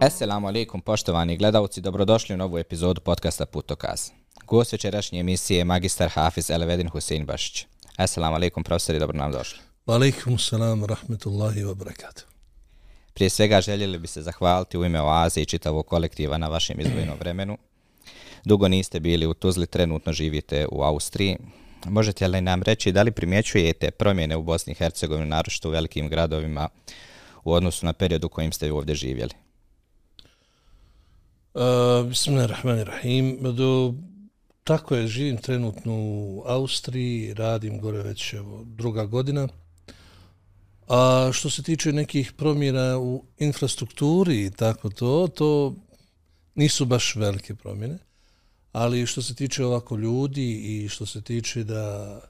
Assalamu alaikum poštovani gledalci, dobrodošli u novu epizodu podcasta Putokaz. Gost večerašnje emisije je magistar Hafiz Elevedin Husein Bašić. Assalamu alaikum profesori, dobro nam došli. Alaikum salam, rahmetullahi wa barakatuh. Prije svega željeli bi se zahvaliti u ime Oaze i čitavog kolektiva na vašem izvojenom vremenu. Dugo niste bili u Tuzli, trenutno živite u Austriji. Možete li nam reći da li primjećujete promjene u Bosni i Hercegovini, naročito u velikim gradovima, u odnosu na period u kojim ste ovdje živjeli? Uh, Bismillahirrahmanirrahim. Do, tako je, živim trenutno u Austriji, radim gore već evo, druga godina. A što se tiče nekih promjena u infrastrukturi i tako to, to nisu baš velike promjene. Ali što se tiče ovako ljudi i što se tiče da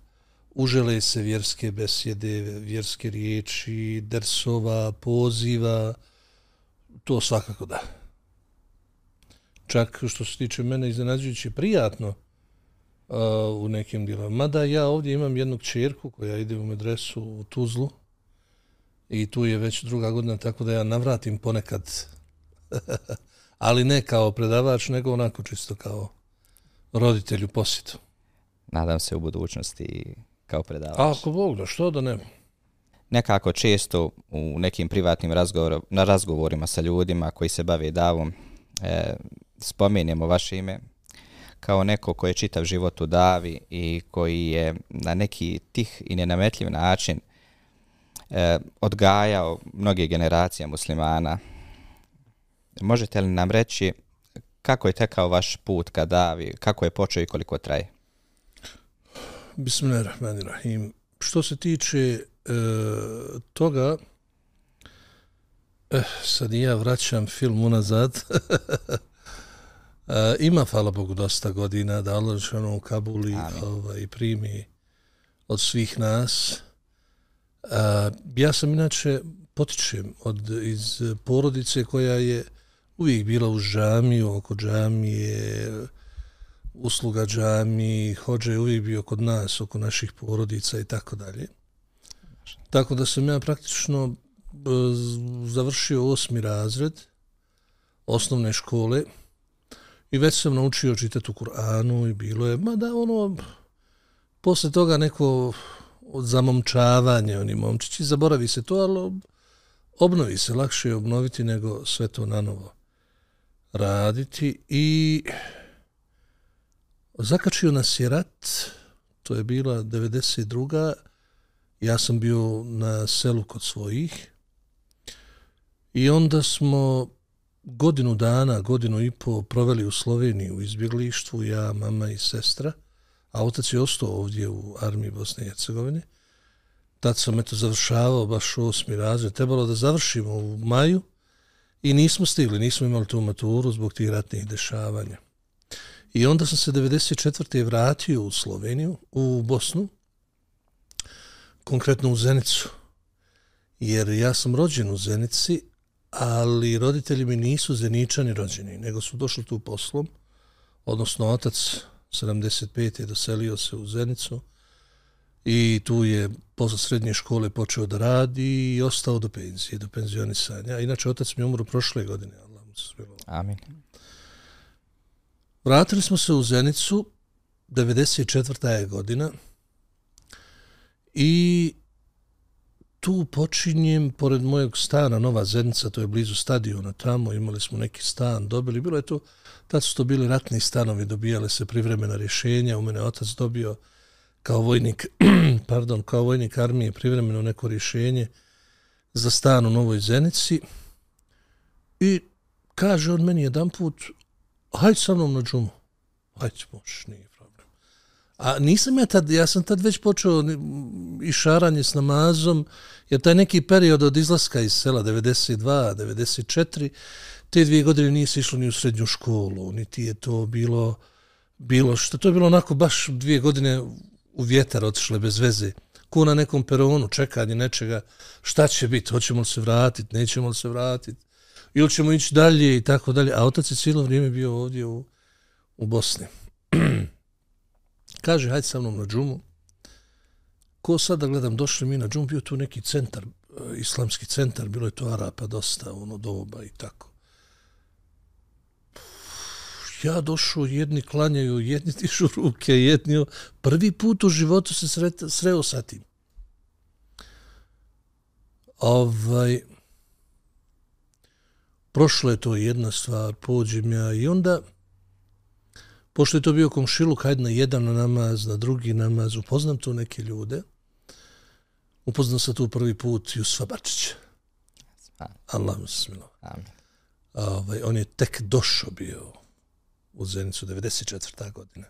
užele se vjerske besjede, vjerske riječi, dersova, poziva, to svakako da. Čak što se tiče mene iznenađujući prijatno uh, u nekim dijelom. Mada ja ovdje imam jednu čerku koja ide u medresu u Tuzlu i tu je već druga godina tako da ja navratim ponekad ali ne kao predavač nego onako čisto kao roditelju posjetu. Nadam se u budućnosti kao predavač. Ako Bog da, što da ne? Nekako često u nekim privatnim razgovor, na razgovorima sa ljudima koji se bave davom e, spomenemo vaše ime kao neko koji je čitav život u davi i koji je na neki tih i nenametljiv način e, odgajao mnoge generacije muslimana. Možete li nam reći kako je tekao vaš put ka davi, kako je počeo i koliko traje? Bismillahirrahmanirrahim. Što se tiče e, toga, eh, sad ja vraćam film unazad, e, ima, hvala Bogu, dosta godina da Allah u Kabuli ovaj, primi od svih nas. E, ja sam inače potičem od, iz porodice koja je uvijek bila u džamiju, oko džamije, usluga džami, hođe je uvijek bio kod nas, oko naših porodica i tako dalje. Tako da sam ja praktično završio osmi razred osnovne škole i već sam naučio čitati u Kur'anu i bilo je, ma da ono, posle toga neko zamomčavanje, oni momčići, zaboravi se to, ali obnovi se, lakše je obnoviti nego sve to na novo raditi i zakačio nas je rat, to je bila 92. Ja sam bio na selu kod svojih i onda smo godinu dana, godinu i po proveli u Sloveniji u izbjeglištvu, ja, mama i sestra, a otac je ostao ovdje u armiji Bosne i Hercegovine. Tad sam eto završavao baš osmi razred. Trebalo da završimo u maju i nismo stigli, nismo imali tu maturu zbog tih ratnih dešavanja. I onda sam se 94. vratio u Sloveniju, u Bosnu, konkretno u Zenicu. Jer ja sam rođen u Zenici, ali roditelji mi nisu zeničani rođeni, nego su došli tu poslom, odnosno otac 75. je doselio se u Zenicu i tu je posle srednje škole počeo da radi i ostao do penzije, do penzionisanja. Inače, otac mi umro prošle godine. Allah mu se Amin. Vratili smo se u Zenicu, 94. je godina, i tu počinjem, pored mojeg stana, Nova Zenica, to je blizu stadiona tamo, imali smo neki stan, dobili, bilo je to, tad su to bili ratni stanovi, dobijale se privremena rješenja, u mene otac dobio kao vojnik, pardon, kao vojnik armije privremeno neko rješenje za stan u Novoj Zenici i kaže on meni jedan put, hajde sa mnom na džumu. Hajde, možeš, nije. A nisam ja tad, ja sam tad već počeo i šaranje s namazom, jer taj neki period od izlaska iz sela, 92, 94, te dvije godine nije se išlo ni u srednju školu, niti je to bilo, bilo što, to je bilo onako baš dvije godine u vjetar otišle bez veze, ko na nekom peronu, čekanje nečega, šta će biti, hoćemo li se vratiti, nećemo li se vratiti, ili ćemo ići dalje i tako dalje. A otac je cijelo vrijeme bio ovdje u, u Bosni. Kaže, hajde sa mnom na džumu. Ko sad da gledam, došli mi na džumu, bio tu neki centar, e, islamski centar, bilo je to Arapa dosta, ono doba i tako. ja došao, jedni klanjaju, jedni tišu ruke, jedni... Prvi put u životu se sreta, sreo sa tim. Ovaj, prošlo je to jedna stvar, pođem ja i onda, pošto je to bio komšiluk, hajde na jedan namaz, na drugi namaz, upoznam tu neke ljude, upoznam se tu prvi put Jusfa Bačića. Allah mu se smilo. Ovaj, on je tek došao bio u Zenicu, 94. godina.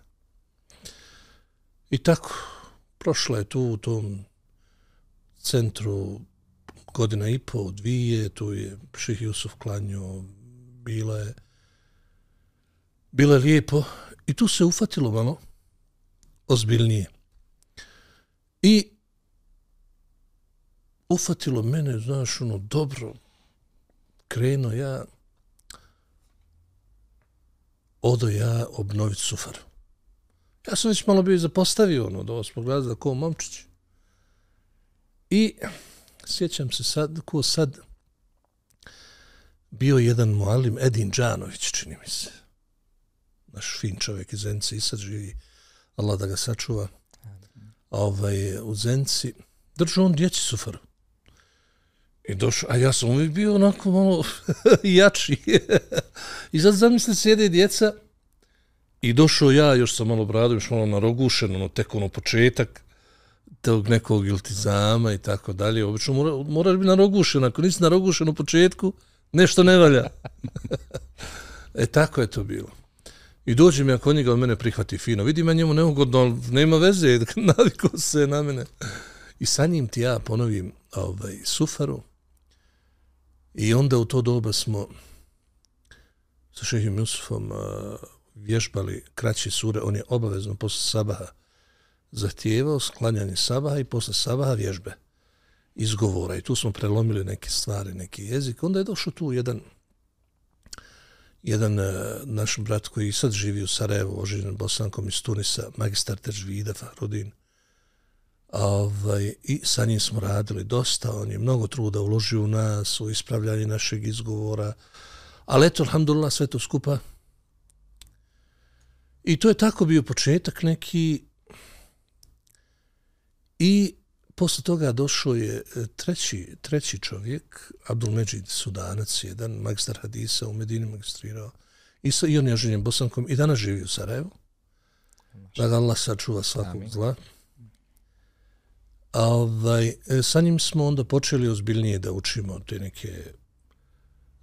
I tako, prošla je tu u tom centru godina i po, dvije, tu je Ših Jusuf klanio, bila je, bila je lijepo i tu se ufatilo malo ozbiljnije. I ufatilo mene, znaš, ono, dobro, kreno ja, odo ja obnoviti sufar. Ja sam već malo bio zapostavio, ono, da osmog razda, ko momčić. I sjećam se sad, ko sad, bio jedan mualim, Edin Đanović, čini mi se. Naš fin čovjek iz Zence i sad živi, Allah da ga sačuva. Ovaj, u Zenci, držao on djeci sufaru. I došao, a ja sam uvijek bio onako malo jači. I sad zamisli sjede djeca i došao ja, još sam malo brado, još malo narogušen, ono, tek ono početak tog nekog iltizama i tako dalje. Obično mora, moraš biti narogušen, ako nisi narogušen u početku, nešto ne valja. e tako je to bilo. I dođe mi ako njega od mene prihvati fino. Vidi me njemu neugodno, nema veze, naviko se na mene. I sa njim ti ja ponovim ovaj, sufaru, I onda u to doba smo sa šehim Jusufom vježbali kraći sure. On je obavezno posle sabaha zahtijevao sklanjanje sabaha i posle sabaha vježbe izgovora. I tu smo prelomili neke stvari, neki jezik. Onda je došao tu jedan jedan e, naš brat koji sad živi u Sarajevu, oženjen bosankom iz Tunisa, magistar Teržvida, Farudin, ovaj, i sa njim smo radili dosta, on je mnogo truda uložio u nas, u ispravljanje našeg izgovora, ali eto, alhamdulillah, sve to skupa. I to je tako bio početak neki. I posle toga došao je e, treći, treći čovjek, Abdul Međid Sudanac, jedan magistar Hadisa u Medini magistrirao, i, sa, i on je oženjen bosankom i danas živi u Sarajevu. Da ga Allah sačuva svakog zla. A ovaj, e, sa njim smo onda počeli ozbiljnije da učimo te neke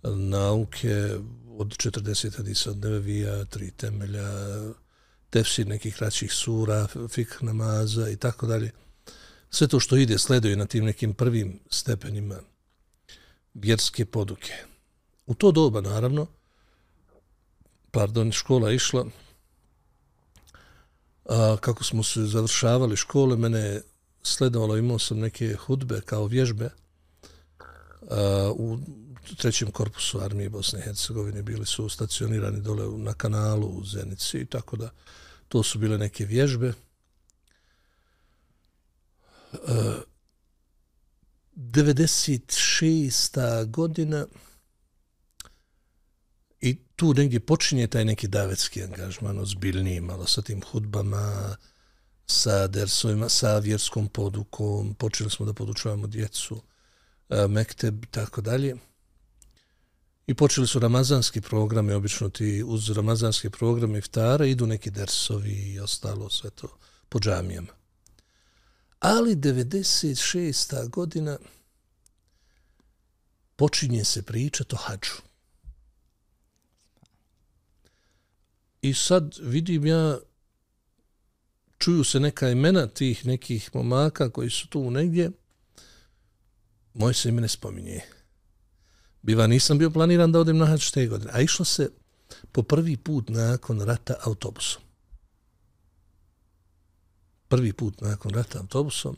nauke od 40 hadisa od nevevija, tri temelja, tefsir nekih kraćih sura, fik namaza i tako dalje. Sve to što ide sleduje na tim nekim prvim stepenima vjerske poduke. U to doba, naravno, pardon, škola išla, a kako smo se završavali škole, mene sledovalo, imao sam neke hudbe kao vježbe a, u trećem korpusu armije Bosne i Hercegovine, bili su stacionirani dole na kanalu u Zenici i tako da to su bile neke vježbe. 96. godina i tu negdje počinje taj neki davetski angažman, ozbiljniji malo sa tim hudbama, sa dersovima, sa vjerskom podukom, počeli smo da podučavamo djecu, e, mekteb i tako dalje. I počeli su ramazanski programe, obično ti uz ramazanski programe iftara idu neki dersovi i ostalo sve to po džamijama. Ali 96. godina počinje se pričati o hađu. I sad vidim ja čuju se neka imena tih nekih momaka koji su tu negdje, moj se ime ne spominje. Biva, nisam bio planiran da odem na hač te godine, a išlo se po prvi put nakon rata autobusom. Prvi put nakon rata autobusom.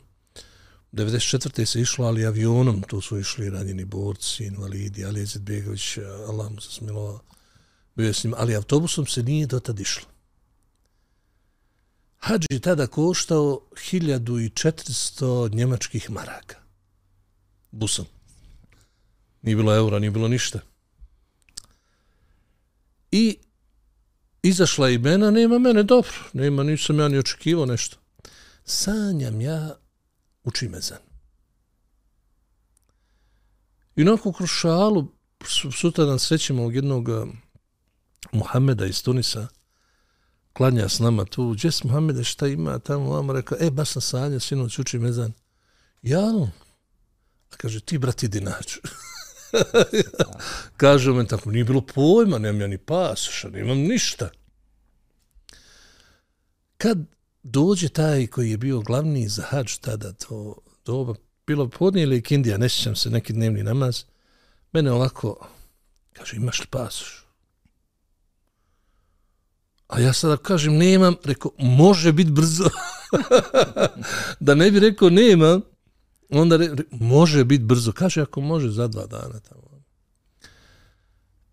94. se išlo, ali avionom, tu su išli ranjeni borci, invalidi, Ali Jezid Begović, Allah mu se smilovao, bio je s njim, ali autobusom se nije dotad išlo. Hadž je tada koštao 1400 njemačkih maraka. Busom. Nije bilo eura, nije bilo ništa. I izašla imena, nema mene, dobro, nema, nisam ja ni očekivao nešto. Sanjam ja u Čimezan. I onako kroz šalu, sutra dan srećemo od jednog eh, Muhameda iz Tunisa, klanja s nama tu, gdje si Muhammede, šta ima tamo, vamo rekao, e, baš sam sanja, sinoć uči mezan. Ja, a kaže, ti, brat, idi naću. kaže me tako, nije bilo pojma, nemam ja ni pasoša, nemam ništa. Kad dođe taj koji je bio glavni za hađ tada, to doba, bilo podnije ili kindija, ne sjećam se, neki dnevni namaz, mene ovako, kaže, imaš li pasoš? A ja sada kažem, nemam, rekao, može biti brzo. da ne bi rekao, nemam, onda re, re, može biti brzo. Kaže, ako može, za dva dana tamo.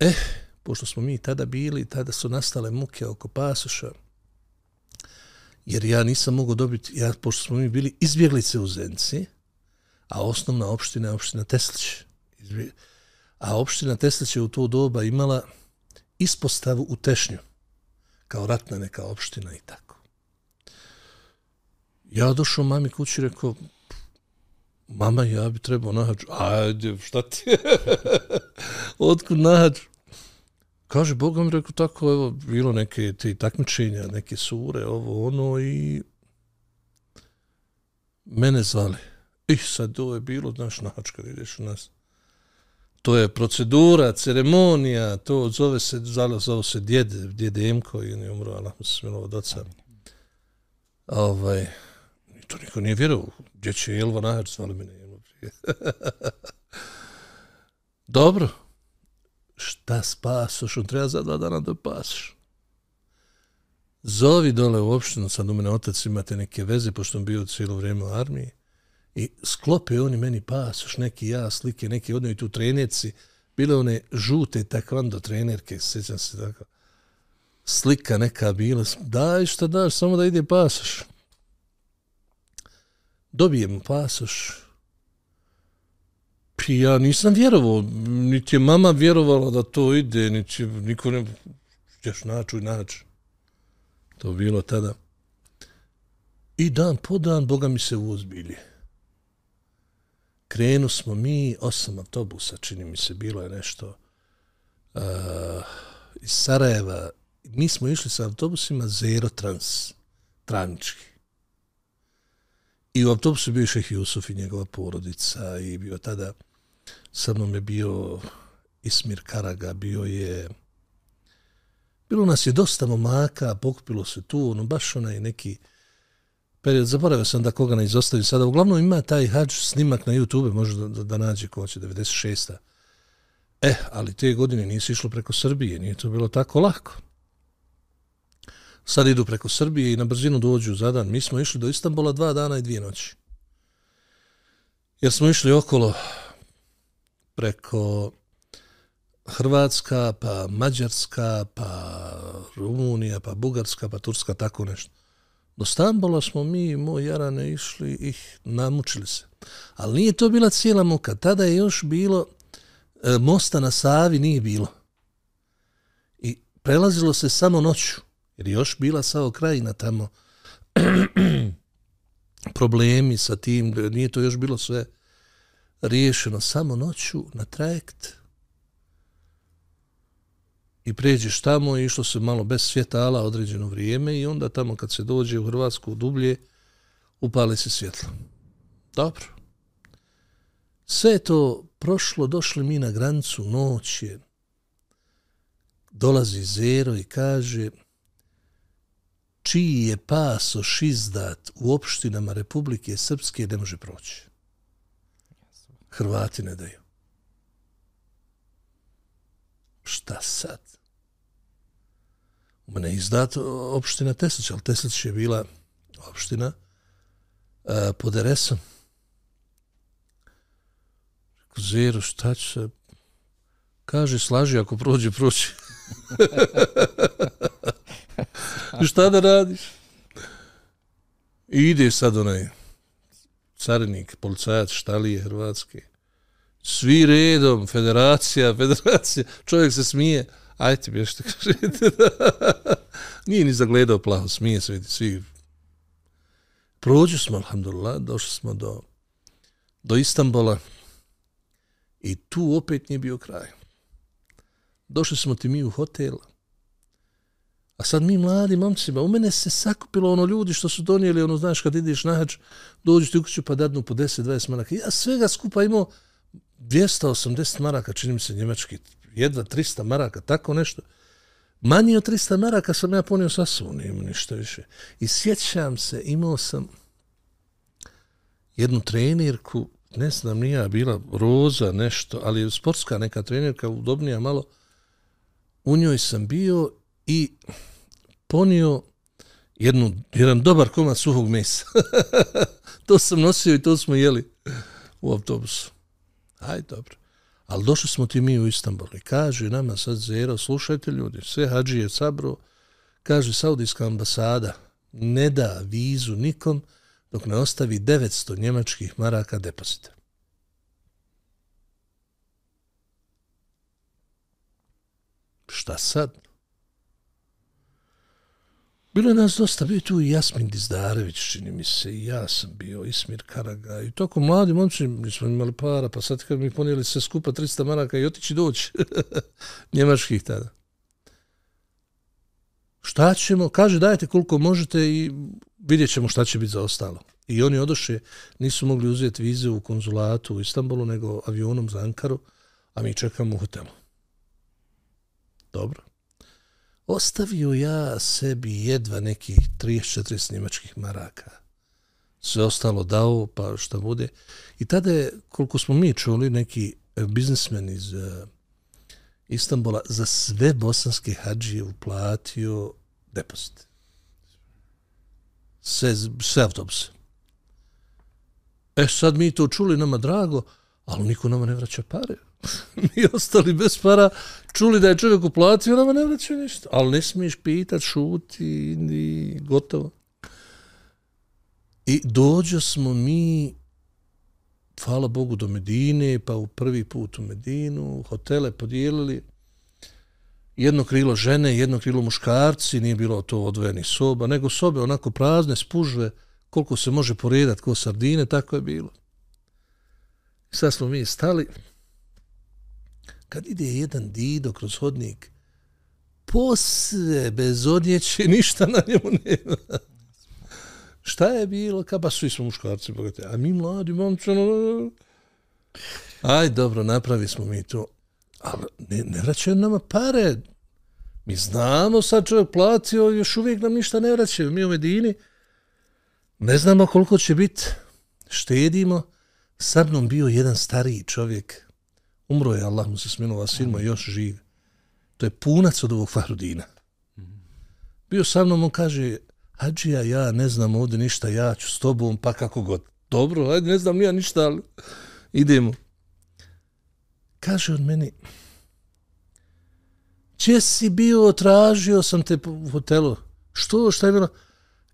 Eh, pošto smo mi tada bili, tada su nastale muke oko pasoša, jer ja nisam mogao dobiti, ja, pošto smo mi bili izbjeglice u Zenci, a osnovna opština je opština Teslić. A opština Teslić je u to doba imala ispostavu u Tešnju kao ratna neka opština i tako. Ja došao mami kući i rekao, mama, ja bi trebao nahađu. Ajde, šta ti je? Otkud nahađu? Kaže, Boga mi rekao tako, evo, bilo neke te takmičenja, neke sure, ovo, ono, i mene zvali. I sad, ovo je bilo, znaš, nahač kad ideš u nas to je procedura, ceremonija, to zove se, zove, zove se djede, djede Emko i on je umro, Allah mu se smilo od oca. Ovaj, to niko nije vjerovao, gdje će Jelva Nahač, zvali mene Dobro, šta spasoš, on treba za dva dana da pasoš. Zovi dole u opštinu, sad u mene otac imate neke veze, pošto on bio cijelo vrijeme u armiji, I sklope oni meni pasoš, neki ja, slike, neki odnoj tu trenerci, bile one žute takvando trenerke, sjećam se tako. Slika neka bila, daj šta daš, samo da ide pasoš. Dobijem pasoš. Pi ja nisam vjerovao, niti je mama vjerovala da to ide, niti niko ne... Ćeš načuj, naći. To bilo tada. I dan po dan, Boga mi se uozbilje. krenu smo mi, osam autobusa, čini mi se, bilo je nešto uh, iz Sarajeva. Mi smo išli sa autobusima Zero Trans, Tranički. I u autobusu bio Šeh Jusuf i njegova porodica i bio tada, sa mnom je bio Ismir Karaga, bio je, bilo nas je dosta momaka, pokupilo se tu, ono, baš onaj neki, period, zaboravio sam da koga ne izostavim sada. Uglavnom ima taj hađ snimak na YouTube, može da, da, da nađe ko će, 96. Eh, ali te godine nisi išlo preko Srbije, nije to bilo tako lako. Sad idu preko Srbije i na brzinu dođu za dan. Mi smo išli do Istanbula dva dana i dvije noći. Jer smo išli okolo preko Hrvatska, pa Mađarska, pa Rumunija, pa Bugarska, pa Turska, tako nešto. Do Stambola smo mi i moj Jarane išli i namučili se. Ali nije to bila cijela muka. Tada je još bilo, e, mosta na Savi nije bilo. I prelazilo se samo noću. Jer još bila sao krajina tamo. problemi sa tim. Nije to još bilo sve riješeno. Samo noću na trajekt i pređeš tamo i išlo se malo bez svjetala određeno vrijeme i onda tamo kad se dođe u Hrvatsku dublje upali se svjetlo. Dobro. Sve to prošlo, došli mi na granicu, noć je, dolazi Zero i kaže čiji je pasoš izdat u opštinama Republike Srpske ne može proći. Hrvati ne daju. Šta sad? Mene je izdat opština Teslić, ali Teslić je bila opština uh, pod. Rekao, Zero, šta će se? Kaže, slaži, ako prođe, prođe. šta da radiš? I ide sad onaj carinik, policajac, štalije, hrvatske. Svi redom, federacija, federacija. Čovjek se smije ajte bi što kažete. Nije ni zagledao plaho, smije se, vidi, svi. Prođu smo, alhamdulillah, došli smo do, do Istanbula i tu opet nije bio kraj. Došli smo ti mi u hotel, a sad mi mladi momcima, u mene se sakupilo ono ljudi što su donijeli, ono, znaš, kad ideš na hač, dođu ti u kuću pa dadnu po 10-20 maraka. Ja svega skupa imao 280 maraka, čini mi se njemački, jedva 300 maraka, tako nešto. Manje od 300 maraka sam ja ponio sa sobom, nije ništa više. I sjećam se, imao sam jednu trenirku, ne znam, nije bila roza, nešto, ali sportska neka trenirka, udobnija malo. U njoj sam bio i ponio jednu, jedan dobar komad suhog mesa. to sam nosio i to smo jeli u autobusu. Aj, dobro. Ali došli smo ti mi u Istanbul i kaže nama sad Zero, slušajte ljudi, sve hađije sabro, kaže Saudijska ambasada, ne da vizu nikom dok ne ostavi 900 njemačkih maraka depozita. Šta sad? Bilo je nas dosta, bio tu i Jasmin Dizdarević, čini mi se, i ja sam bio, Ismir Karaga, i toko mladi momci, mi smo imali para, pa sad kad mi ponijeli se skupa 300 maraka i otići doći, njemačkih tada. Šta ćemo? Kaže, dajte koliko možete i vidjet ćemo šta će biti za ostalo. I oni odoše, nisu mogli uzeti vize u konzulatu u Istanbulu, nego avionom za Ankaru, a mi čekamo u hotelu. Dobro ostavio ja sebi jedva nekih 30-40 njemačkih maraka. Sve ostalo dao, pa šta bude. I tada je, koliko smo mi čuli, neki e, biznismen iz uh, Istanbula za sve bosanske hađije uplatio depozit. Sve, sve autobuse. E sad mi to čuli, nama drago, ali niko nama ne vraća pare. mi ostali bez para, čuli da je čovjek uplatio, nama ne vraćaju ništa. Ali ne smiješ pitat, šuti i gotovo. I dođo smo mi, hvala Bogu, do Medine, pa u prvi put u Medinu, hotele podijelili, jedno krilo žene, jedno krilo muškarci, nije bilo to odvojeni soba, nego sobe onako prazne, spužve, koliko se može poredat ko sardine, tako je bilo. Sad smo mi stali, kad ide jedan dido kroz hodnik, posve bez odjeće, ništa na njemu nema. Šta je bilo? Ka ba, svi smo muškarci, bogate. A mi mladi momci, ono, ono, ono... Aj, dobro, napravi smo mi to. Ali ne, ne vraćaju nama pare. Mi znamo, sad čovjek platio, još uvijek nam ništa ne vraćaju. Mi u Medini ne znamo koliko će biti. Štedimo. Sa mnom bio jedan stariji čovjek, Umro je, Allah mu se smilova, sin mu još živ. To je punac od ovog Fahrudina. Bio sa mnom, on kaže, Hadžija, ja ne znam ovdje ništa, ja ću s tobom, pa kako god. Dobro, ajde, ne znam ja ništa, ali idemo. Kaže on meni, če si bio, tražio sam te u hotelu. Što, šta je bilo?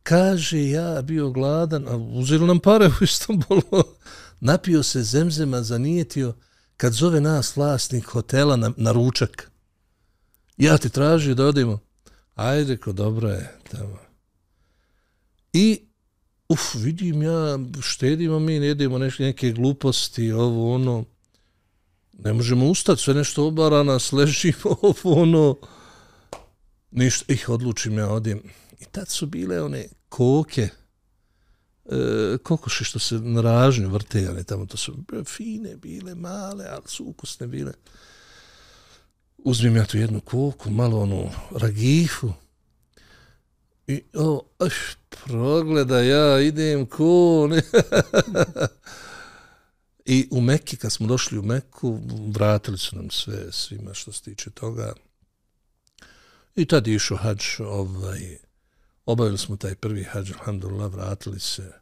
Kaže, ja bio gladan, a uzeli nam pare u Istanbulu. Napio se zemzema, zanijetio, kad zove nas vlasnik hotela na, na ručak, ja ti tražio da odimo, ajde, ko dobro je, tamo. I, uf, vidim ja, štedimo mi, ne jedemo neke, neke gluposti, ovo, ono, ne možemo ustati, sve nešto obara nas, ležimo, ovo, ono, ništa, ih odlučim ja, odim. I tad su bile one koke, e, kokoši što se na ražnju vrtejane tamo to su fine bile, male, ali su ukusne bile. Uzmim ja tu jednu koku, malo onu ragifu, i o, aš, progleda, ja idem ko, ne. I u Mekki, kad smo došli u Mekku, vratili su nam sve, svima što se tiče toga. I tad je išao hađ, ovaj, obavili smo taj prvi hađ, alhamdulillah, vratili se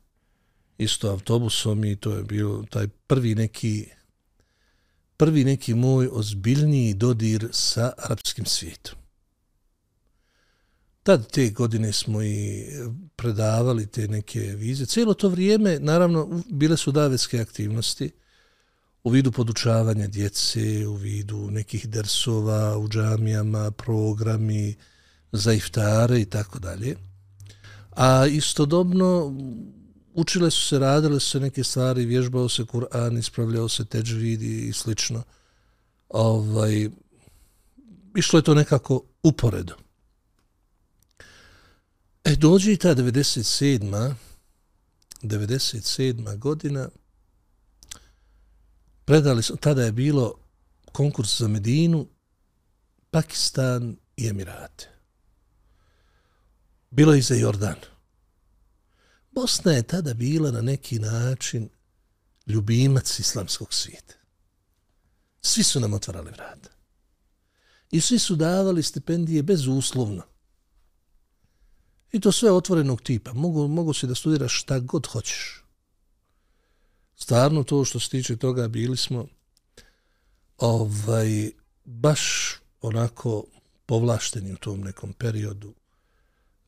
isto autobusom i to je bio taj prvi neki prvi neki moj ozbiljniji dodir sa arapskim svijetom. Tad te godine smo i predavali te neke vize. Cijelo to vrijeme, naravno, bile su davetske aktivnosti u vidu podučavanja djece, u vidu nekih dersova u džamijama, programi, za iftare i tako dalje. A istodobno učile su se, radile su se neke stvari, vježbao se Kur'an, ispravljao se teđvid i slično. Ovaj, išlo je to nekako uporedo. E, dođe i ta 97. 97. godina, predali su, tada je bilo konkurs za Medinu, Pakistan i Emirate. Bilo je i za Jordan. Bosna je tada bila na neki način ljubimac islamskog svijeta. Svi su nam otvarali vrata. I svi su davali stipendije bezuslovno. I to sve otvorenog tipa. Mogu, mogu se da studiraš šta god hoćeš. Stvarno to što se tiče toga bili smo ovaj, baš onako povlašteni u tom nekom periodu.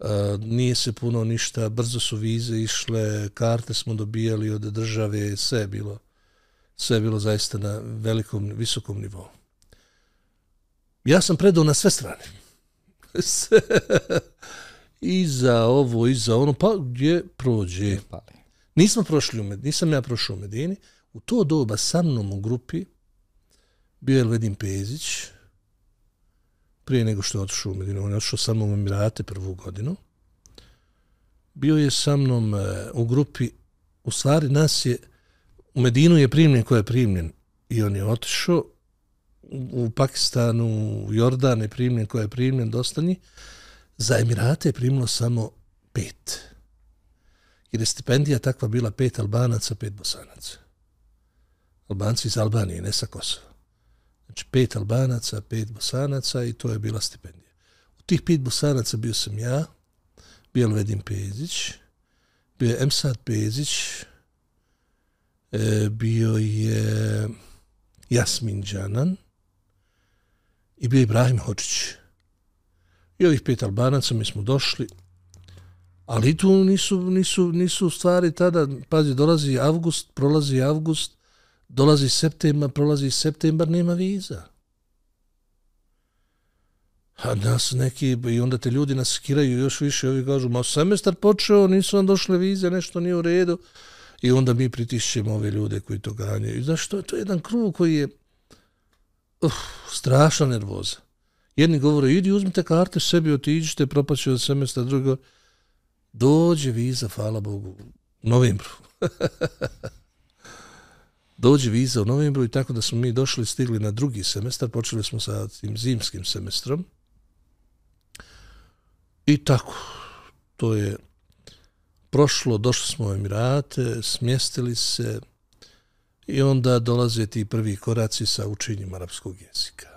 Uh, nije se puno ništa, brzo su vize išle, karte smo dobijali od države, sve je bilo, sve je bilo zaista na velikom, visokom nivou. Ja sam predao na sve strane. I za ovo, i za ono, pa gdje prođe. Nismo prošli u Medini, nisam ja prošao u Medini. U to doba sa mnom u grupi bio je Elvedin Pezić, prije nego što je otišao u Medinu. On je otišao sa mnom u Emirate prvu godinu. Bio je sa mnom e, u grupi, u stvari nas je, u Medinu je primljen ko je primljen i on je otišao u Pakistanu, u Jordan je primljen ko je primljen, dosta njih. Za Emirate je primilo samo pet. Jer je stipendija takva bila pet Albanaca, pet Bosanaca. Albanci iz Albanije, ne sa Kosova. Znači pet Albanaca, pet Bosanaca i to je bila stipendija. U tih pet Bosanaca bio sam ja, bio Alvedin Pezić, bio je Emsad Pezić, e, bio je Jasmin Đanan i bio je Ibrahim Hočić. I ovih pet Albanaca mi smo došli, ali tu nisu, nisu, nisu stvari tada, pazi, dolazi avgust, prolazi avgust, dolazi septembar, prolazi septembar, nema viza. A nas neki, i onda te ljudi nas skiraju još više, ovi kažu, ma semestar počeo, nisu vam došle vize, nešto nije u redu. I onda mi pritišćemo ove ljude koji to ganjaju. I znaš, to je, to je jedan krug koji je uh, strašna nervoza. Jedni govore, idi uzmite karte sebi, otiđite, propaće od semestra, drugo, dođe viza, hvala Bogu, u novembru. dođe viza u novembru i tako da smo mi došli, stigli na drugi semestar, počeli smo sa tim zimskim semestrom. I tako, to je prošlo, došli smo u Emirate, smjestili se i onda dolaze ti prvi koraci sa učenjem arapskog jezika.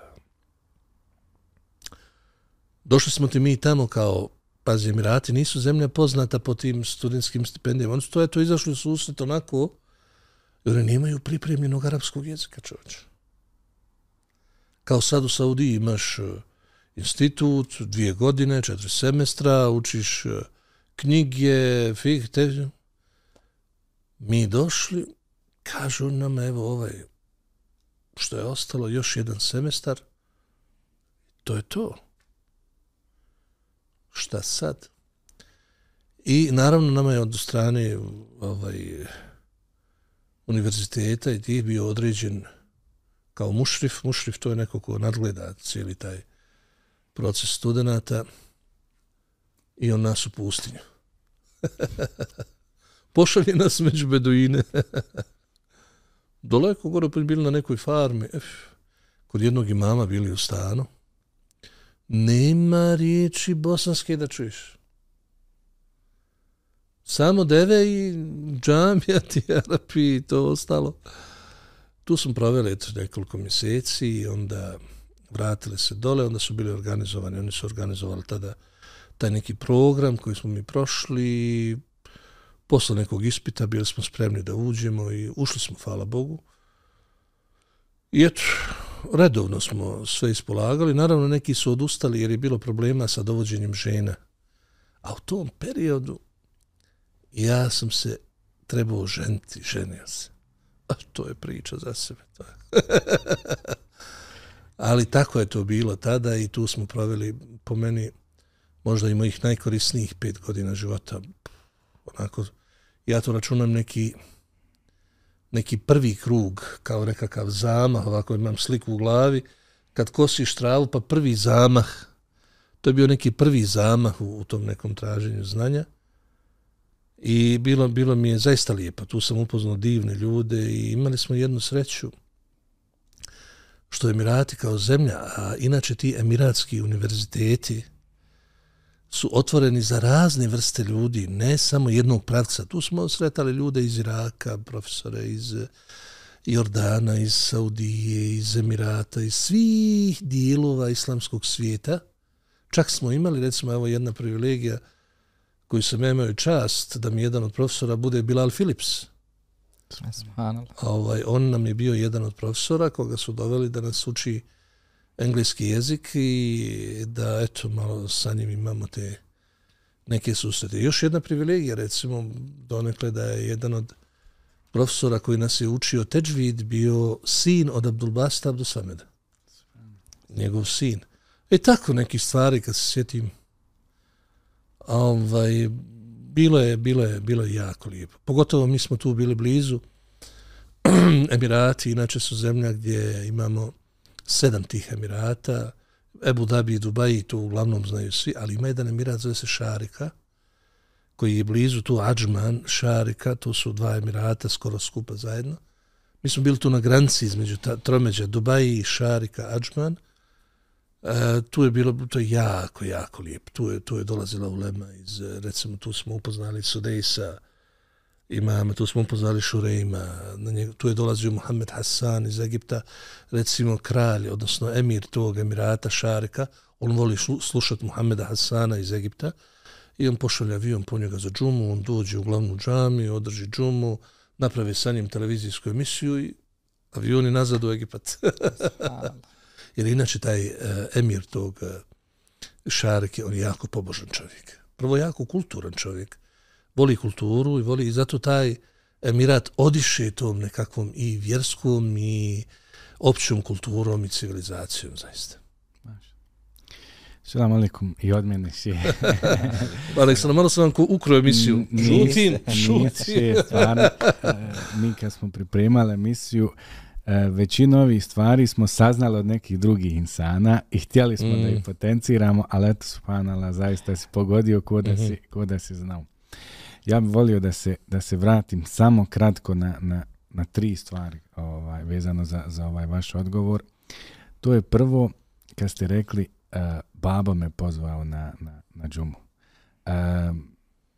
Došli smo ti mi tamo kao, pazi, Emirati nisu zemlja poznata po tim studentskim stipendijama. Oni su to, eto, izašli u susret onako, Jer oni nemaju pripremljenog arapskog jezika, čovječe. Kao sad u Saudiji imaš e, institut, dvije godine, četiri semestra, učiš e, knjige, fih, te... Mi došli, kažu nam, evo ovaj, što je ostalo, još jedan semestar, to je to. Šta sad? I naravno nama je od strane ovaj, univerziteta i ti bio određen kao mušrif. Mušrif to je neko ko nadgleda cijeli taj proces studenta i on nas u pustinju. Pošalje nas među beduine. Doleko gore pa bili na nekoj farmi. Ef, kod jednog imama bili u stanu. Nema riječi bosanske da čuješ. Samo deve i džamija ti i to ostalo. Tu smo proveli eto, nekoliko mjeseci i onda vratili se dole, onda su bili organizovani, oni su organizovali tada taj neki program koji smo mi prošli, posle nekog ispita bili smo spremni da uđemo i ušli smo, hvala Bogu. I eto, redovno smo sve ispolagali, naravno neki su odustali jer je bilo problema sa dovođenjem žena. A u tom periodu ja sam se trebao ženiti, ženio se. A to je priča za sebe. To je. Ali tako je to bilo tada i tu smo proveli po meni možda i mojih najkorisnijih pet godina života. Onako, ja to računam neki, neki prvi krug, kao nekakav zamah, ovako imam sliku u glavi, kad kosiš travu, pa prvi zamah, to je bio neki prvi zamah u, u tom nekom traženju znanja. I bilo, bilo mi je zaista lijepo. Tu sam upoznao divne ljude i imali smo jednu sreću što Emirati kao zemlja, a inače ti emiratski univerziteti su otvoreni za razne vrste ljudi, ne samo jednog pravca. Tu smo sretali ljude iz Iraka, profesore iz Jordana, iz Saudije, iz Emirata, iz svih dijelova islamskog svijeta. Čak smo imali, recimo, evo jedna privilegija koju sam imao čast da mi jedan od profesora bude Bilal Philips. Ovaj, on nam je bio jedan od profesora koga su doveli da nas uči engleski jezik i da eto malo sa njim imamo te neke susrete. Još jedna privilegija recimo donekle da je jedan od profesora koji nas je učio Teđvid bio sin od Abdulbasta Abdusameda. Njegov sin. E tako neki stvari kad se sjetim ovaj, bilo je, bilo je, bilo je jako lijepo. Pogotovo mi smo tu bili blizu. Emirati, inače su zemlja gdje imamo sedam tih Emirata. Ebu Dhabi i Dubai, to uglavnom znaju svi, ali ima jedan Emirat, zove se Šarika, koji je blizu tu Ađman, Šarika, to su dva Emirata skoro skupa zajedno. Mi smo bili tu na granici između ta, tromeđa Dubai i Šarika, Ađman. E, tu je bilo to je jako, jako lijepo. Tu je, tu je dolazila ulema iz, e, recimo, tu smo upoznali Sudejsa, imama, tu smo upoznali Šurejma, na njeg, tu je dolazio Mohamed Hassan iz Egipta, recimo kralj, odnosno emir tog emirata Šarika, on voli slušati Mohameda Hassana iz Egipta i on pošalja avion po njega za džumu, on dođe u glavnu džamiju, održi džumu, napravi sa njim televizijsku emisiju i avioni nazad u Egipat. Jer inače taj uh, emir tog uh, Šarike, on je jako pobožan čovjek. Prvo jako kulturan čovjek voli kulturu i voli i zato taj emirat odiše tom nekakvom i vjerskom i općom kulturom i civilizacijom zaista. Salam alaikum i od mene si. Ali sam malo sam vam ukro emisiju. Šutim, šutim. Stvarno, mi kad smo pripremali emisiju, e, većinu ovih stvari smo saznali od nekih drugih insana i htjeli smo mm. da ih potenciramo, ali eto, subhanala, zaista si pogodio ko da, mm -hmm. si, ko da si znao. Ja bih volio da se, da se vratim samo kratko na, na, na tri stvari ovaj, vezano za, za ovaj vaš odgovor. To je prvo, kad ste rekli, uh, baba me pozvao na, na, na džumu. Uh,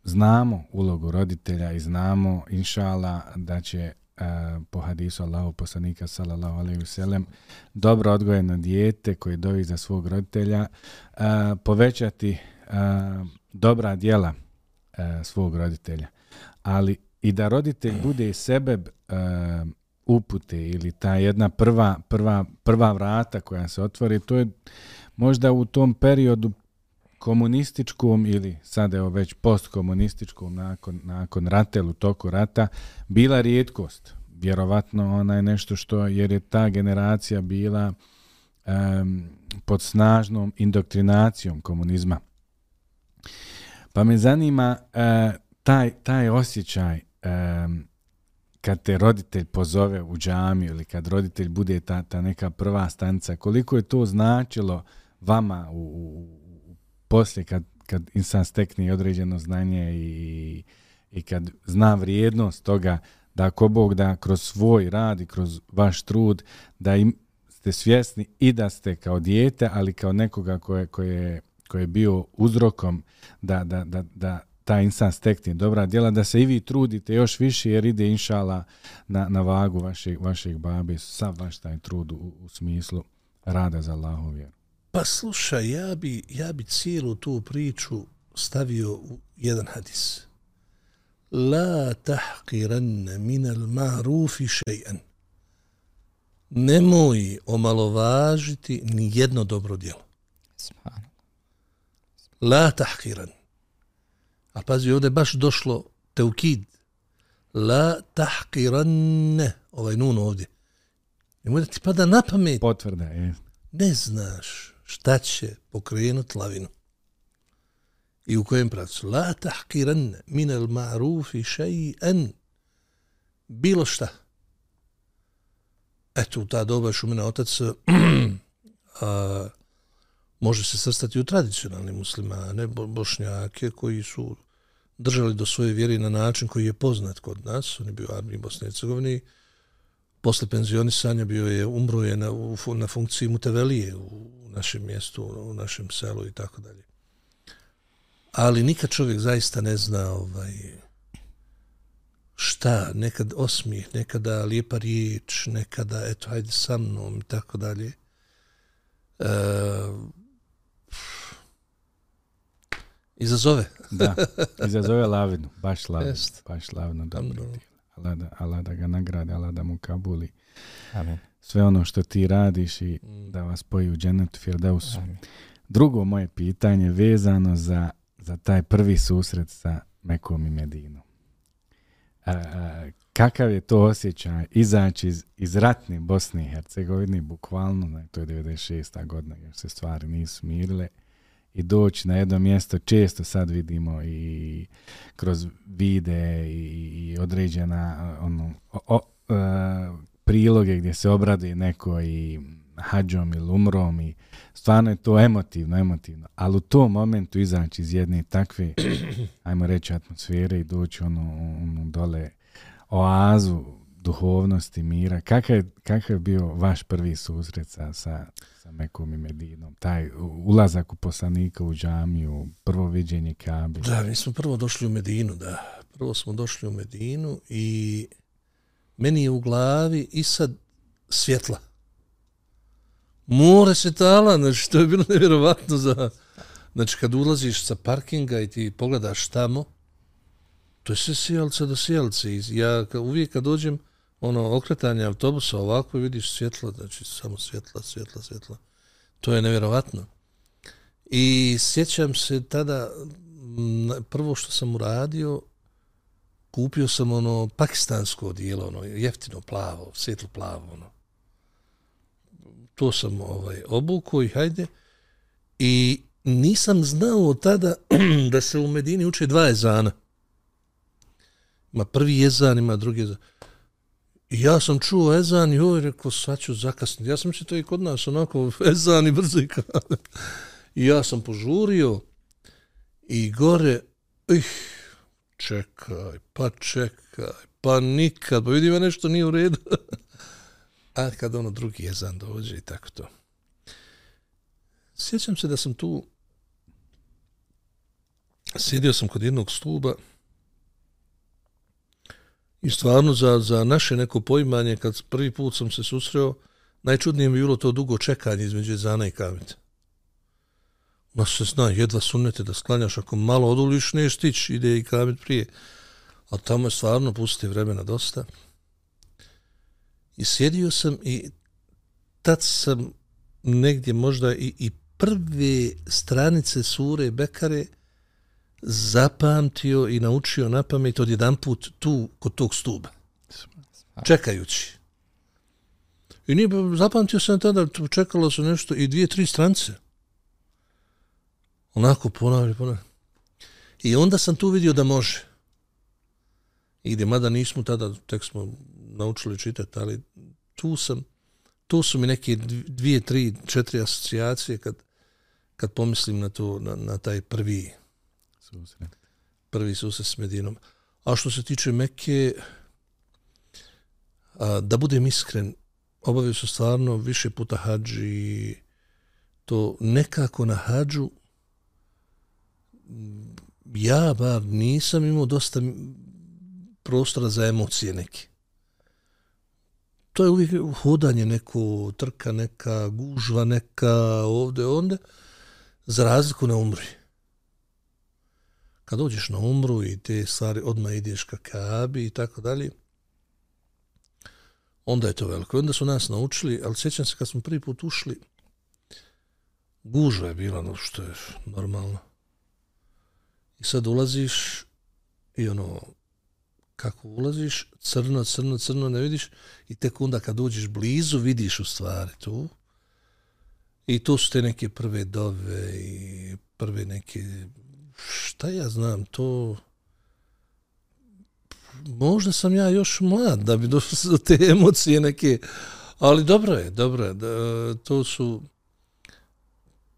znamo ulogu roditelja i znamo, inšala, da će E, po hadisu Allahu poslanika sallallahu alejhi ve sellem dobro odgojeno dijete koje dovi za svog roditelja uh, povećati uh, dobra djela a, svog roditelja. Ali i da roditelj bude sebe e, upute ili ta jedna prva, prva, prva vrata koja se otvori, to je možda u tom periodu komunističkom ili sada je već postkomunističkom nakon, nakon rata ili u toku rata bila rijetkost. Vjerovatno ona je nešto što, jer je ta generacija bila um, pod snažnom indoktrinacijom komunizma. Pa me zanima uh, taj, taj osjećaj um, kad te roditelj pozove u džamiju ili kad roditelj bude ta, ta neka prva stanica, koliko je to značilo vama u, u poslije kad, kad insan stekne određeno znanje i, i kad zna vrijednost toga da ako Bog da kroz svoj rad i kroz vaš trud da im ste svjesni i da ste kao dijete, ali kao nekoga koje, koje koje je bio uzrokom da, da, da, da ta insan stekne dobra djela, da se i vi trudite još više jer ide inšala na, na vagu vašeg, vašeg babi, sav vaš taj trud u, u smislu rada za Allahov vjeru. Pa slušaj, ja bi, ja bi cijelu tu priču stavio u jedan hadis. La tahqiran min al ma'rufi shay'an. Nemoj omalovažiti ni jedno dobro djelo. La tahkiran. A pazi, ovdje baš došlo teukid. La tahkiran ne. Ovaj nun ovdje. Nemoj da ti pada na pamet. Potvrda, je. Ne znaš šta će pokrenut lavinu. I u kojem pravcu? La tahkiran min al ma'rufi šeji'an. Bilo šta. Eto, u ta doba šumena otac a, može se srstati u tradicionalni muslimane, bo, bošnjake, koji su držali do svoje vjere na način koji je poznat kod nas. On je bio armiji Bosne i Hercegovine. Posle penzionisanja bio je, umro je na, u, na funkciji mutevelije u našem mjestu, u našem selu i tako dalje. Ali nikad čovjek zaista ne zna ovaj, šta, nekad osmijeh, nekada lijepa riječ, nekada, eto, hajde sa mnom i tako dalje. E, izazove. da, izazove lavinu, baš lavinu, Jest. baš lavinu, dobro. Allah da, Allah da ga nagrade, Allah da mu kabuli. Amen. Sve ono što ti radiš i mm. da vas poji u dženetu Firdausu. Drugo moje pitanje vezano za, za taj prvi susret sa Mekom i Medinom. A, a, kakav je to osjećaj izaći iz, iz ratne Bosne i Hercegovine, bukvalno, to je 96. godina, jer se stvari nisu mirile, i doći na jedno mjesto, često sad vidimo i kroz vide i, određena ono, o, o, uh, priloge gdje se obradi neko i hađom ili umrom i stvarno je to emotivno, emotivno. Ali u tom momentu izaći iz jedne takve, ajmo reći, atmosfere i doći ono, ono dole oazu duhovnosti, mira. Kakav je, kakav je bio vaš prvi susret sa, sa, sa Mekom i Medinom? Taj ulazak u poslanika u džamiju, prvo viđenje Kabe? Da, mi smo prvo došli u Medinu, da. Prvo smo došli u Medinu i meni je u glavi i sad svjetla. More se tala, znači to je bilo nevjerovatno za... Znači kad ulaziš sa parkinga i ti pogledaš tamo, to je sve sjelce do sjelce. Ja uvijek kad dođem, ono okretanje autobusa ovako vidiš svjetla, znači samo svjetla, svjetla, svjetla. To je nevjerovatno. I sjećam se tada, prvo što sam uradio, kupio sam ono pakistansko odijelo, ono jeftino plavo, svjetlo plavo, ono. To sam ovaj obuko i hajde. I nisam znao tada da se u Medini uče dva ezana. Ima prvi ezan, ima drugi ezan. I ja sam čuo ezan i ovaj rekao, sad ću zakasniti. Ja sam se to i kod nas onako ezan i brzo i. I ja sam požurio i gore, ih, čekaj, pa čekaj, pa nikad, pa vidim ja nešto nije u redu. A kad ono drugi ezan dođe i tako to. Sjećam se da sam tu, sjedio sam kod jednog stuba, I stvarno za, za naše neko poimanje, kad prvi put sam se susreo, najčudnije mi bilo to dugo čekanje između Zana i Kamita. Ma se zna, jedva sunete da sklanjaš, ako malo oduliš, ne stić, ide i Kamit prije. A tamo je stvarno pusti vremena dosta. I sjedio sam i tad sam negdje možda i, i prve stranice sure Bekare zapamtio i naučio na pamet od jedan put tu kod tog stuba. Čekajući. I nije, zapamtio sam tada, čekalo su nešto i dvije, tri strance. Onako ponavlja, ponavlja. I onda sam tu vidio da može. I gdje, mada nismo tada, tek smo naučili čitati, ali tu sam, tu su mi neke dvije, tri, četiri asocijacije kad, kad pomislim na, to, na, na taj prvi susret. Prvi susret s Medinom. A što se tiče Mekke, a, da budem iskren, obavio sam stvarno više puta hađi to nekako na hađu ja bar nisam imao dosta prostora za emocije neke. To je uvijek hodanje neko, trka neka, gužva neka, ovde, onda, za razliku na umri kad dođeš na umru i te stvari odmah ideš ka kabi i tako dalje, onda je to veliko. Onda su nas naučili, ali sjećam se kad smo prvi put ušli, gužva je bila, no što je normalno. I sad ulaziš i ono, kako ulaziš, crno, crno, crno ne vidiš i tek onda kad uđeš blizu vidiš u stvari tu. I to su te neke prve dove i prve neke šta ja znam, to možda sam ja još mlad da bi došao do te emocije neke, ali dobro je, dobro je, da, to su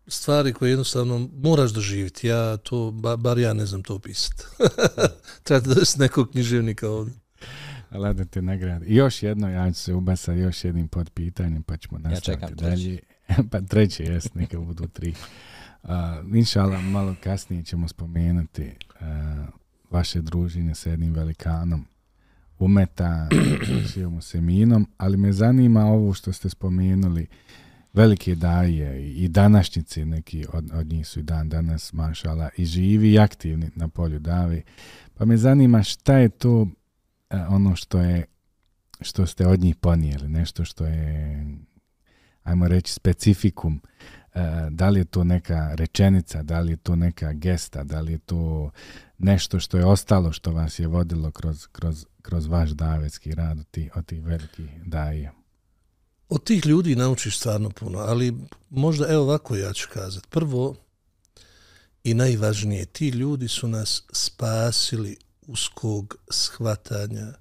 stvari koje jednostavno moraš doživjeti. Ja to, bar ja ne znam to opisati. Treba da se nekog književnika ovdje. Allah da te nagradi. I još jedno, ja ću se ubasa još jednim pod pitanjem, pa ćemo nastaviti ja dalje. pa treće, jes, neka budu tri. Uh, inšala, malo kasnije ćemo spomenuti uh, vaše druženje sa jednim velikanom umeta, Šijom Seminom, ali me zanima ovo što ste spomenuli, velike daje i današnjice, neki od, od njih su i dan danas, mašala, i živi i aktivni na polju davi. Pa me zanima šta je to E, ono što je što ste od njih ponijeli, nešto što je ajmo reći specifikum, e, E, da li je to neka rečenica, da li je to neka gesta, da li je to nešto što je ostalo što vas je vodilo kroz, kroz, kroz vaš davetski rad od tih, od tih velikih daje. Od tih ljudi naučiš stvarno puno, ali možda evo ovako ja ću kazati. Prvo i najvažnije, ti ljudi su nas spasili uskog shvatanja,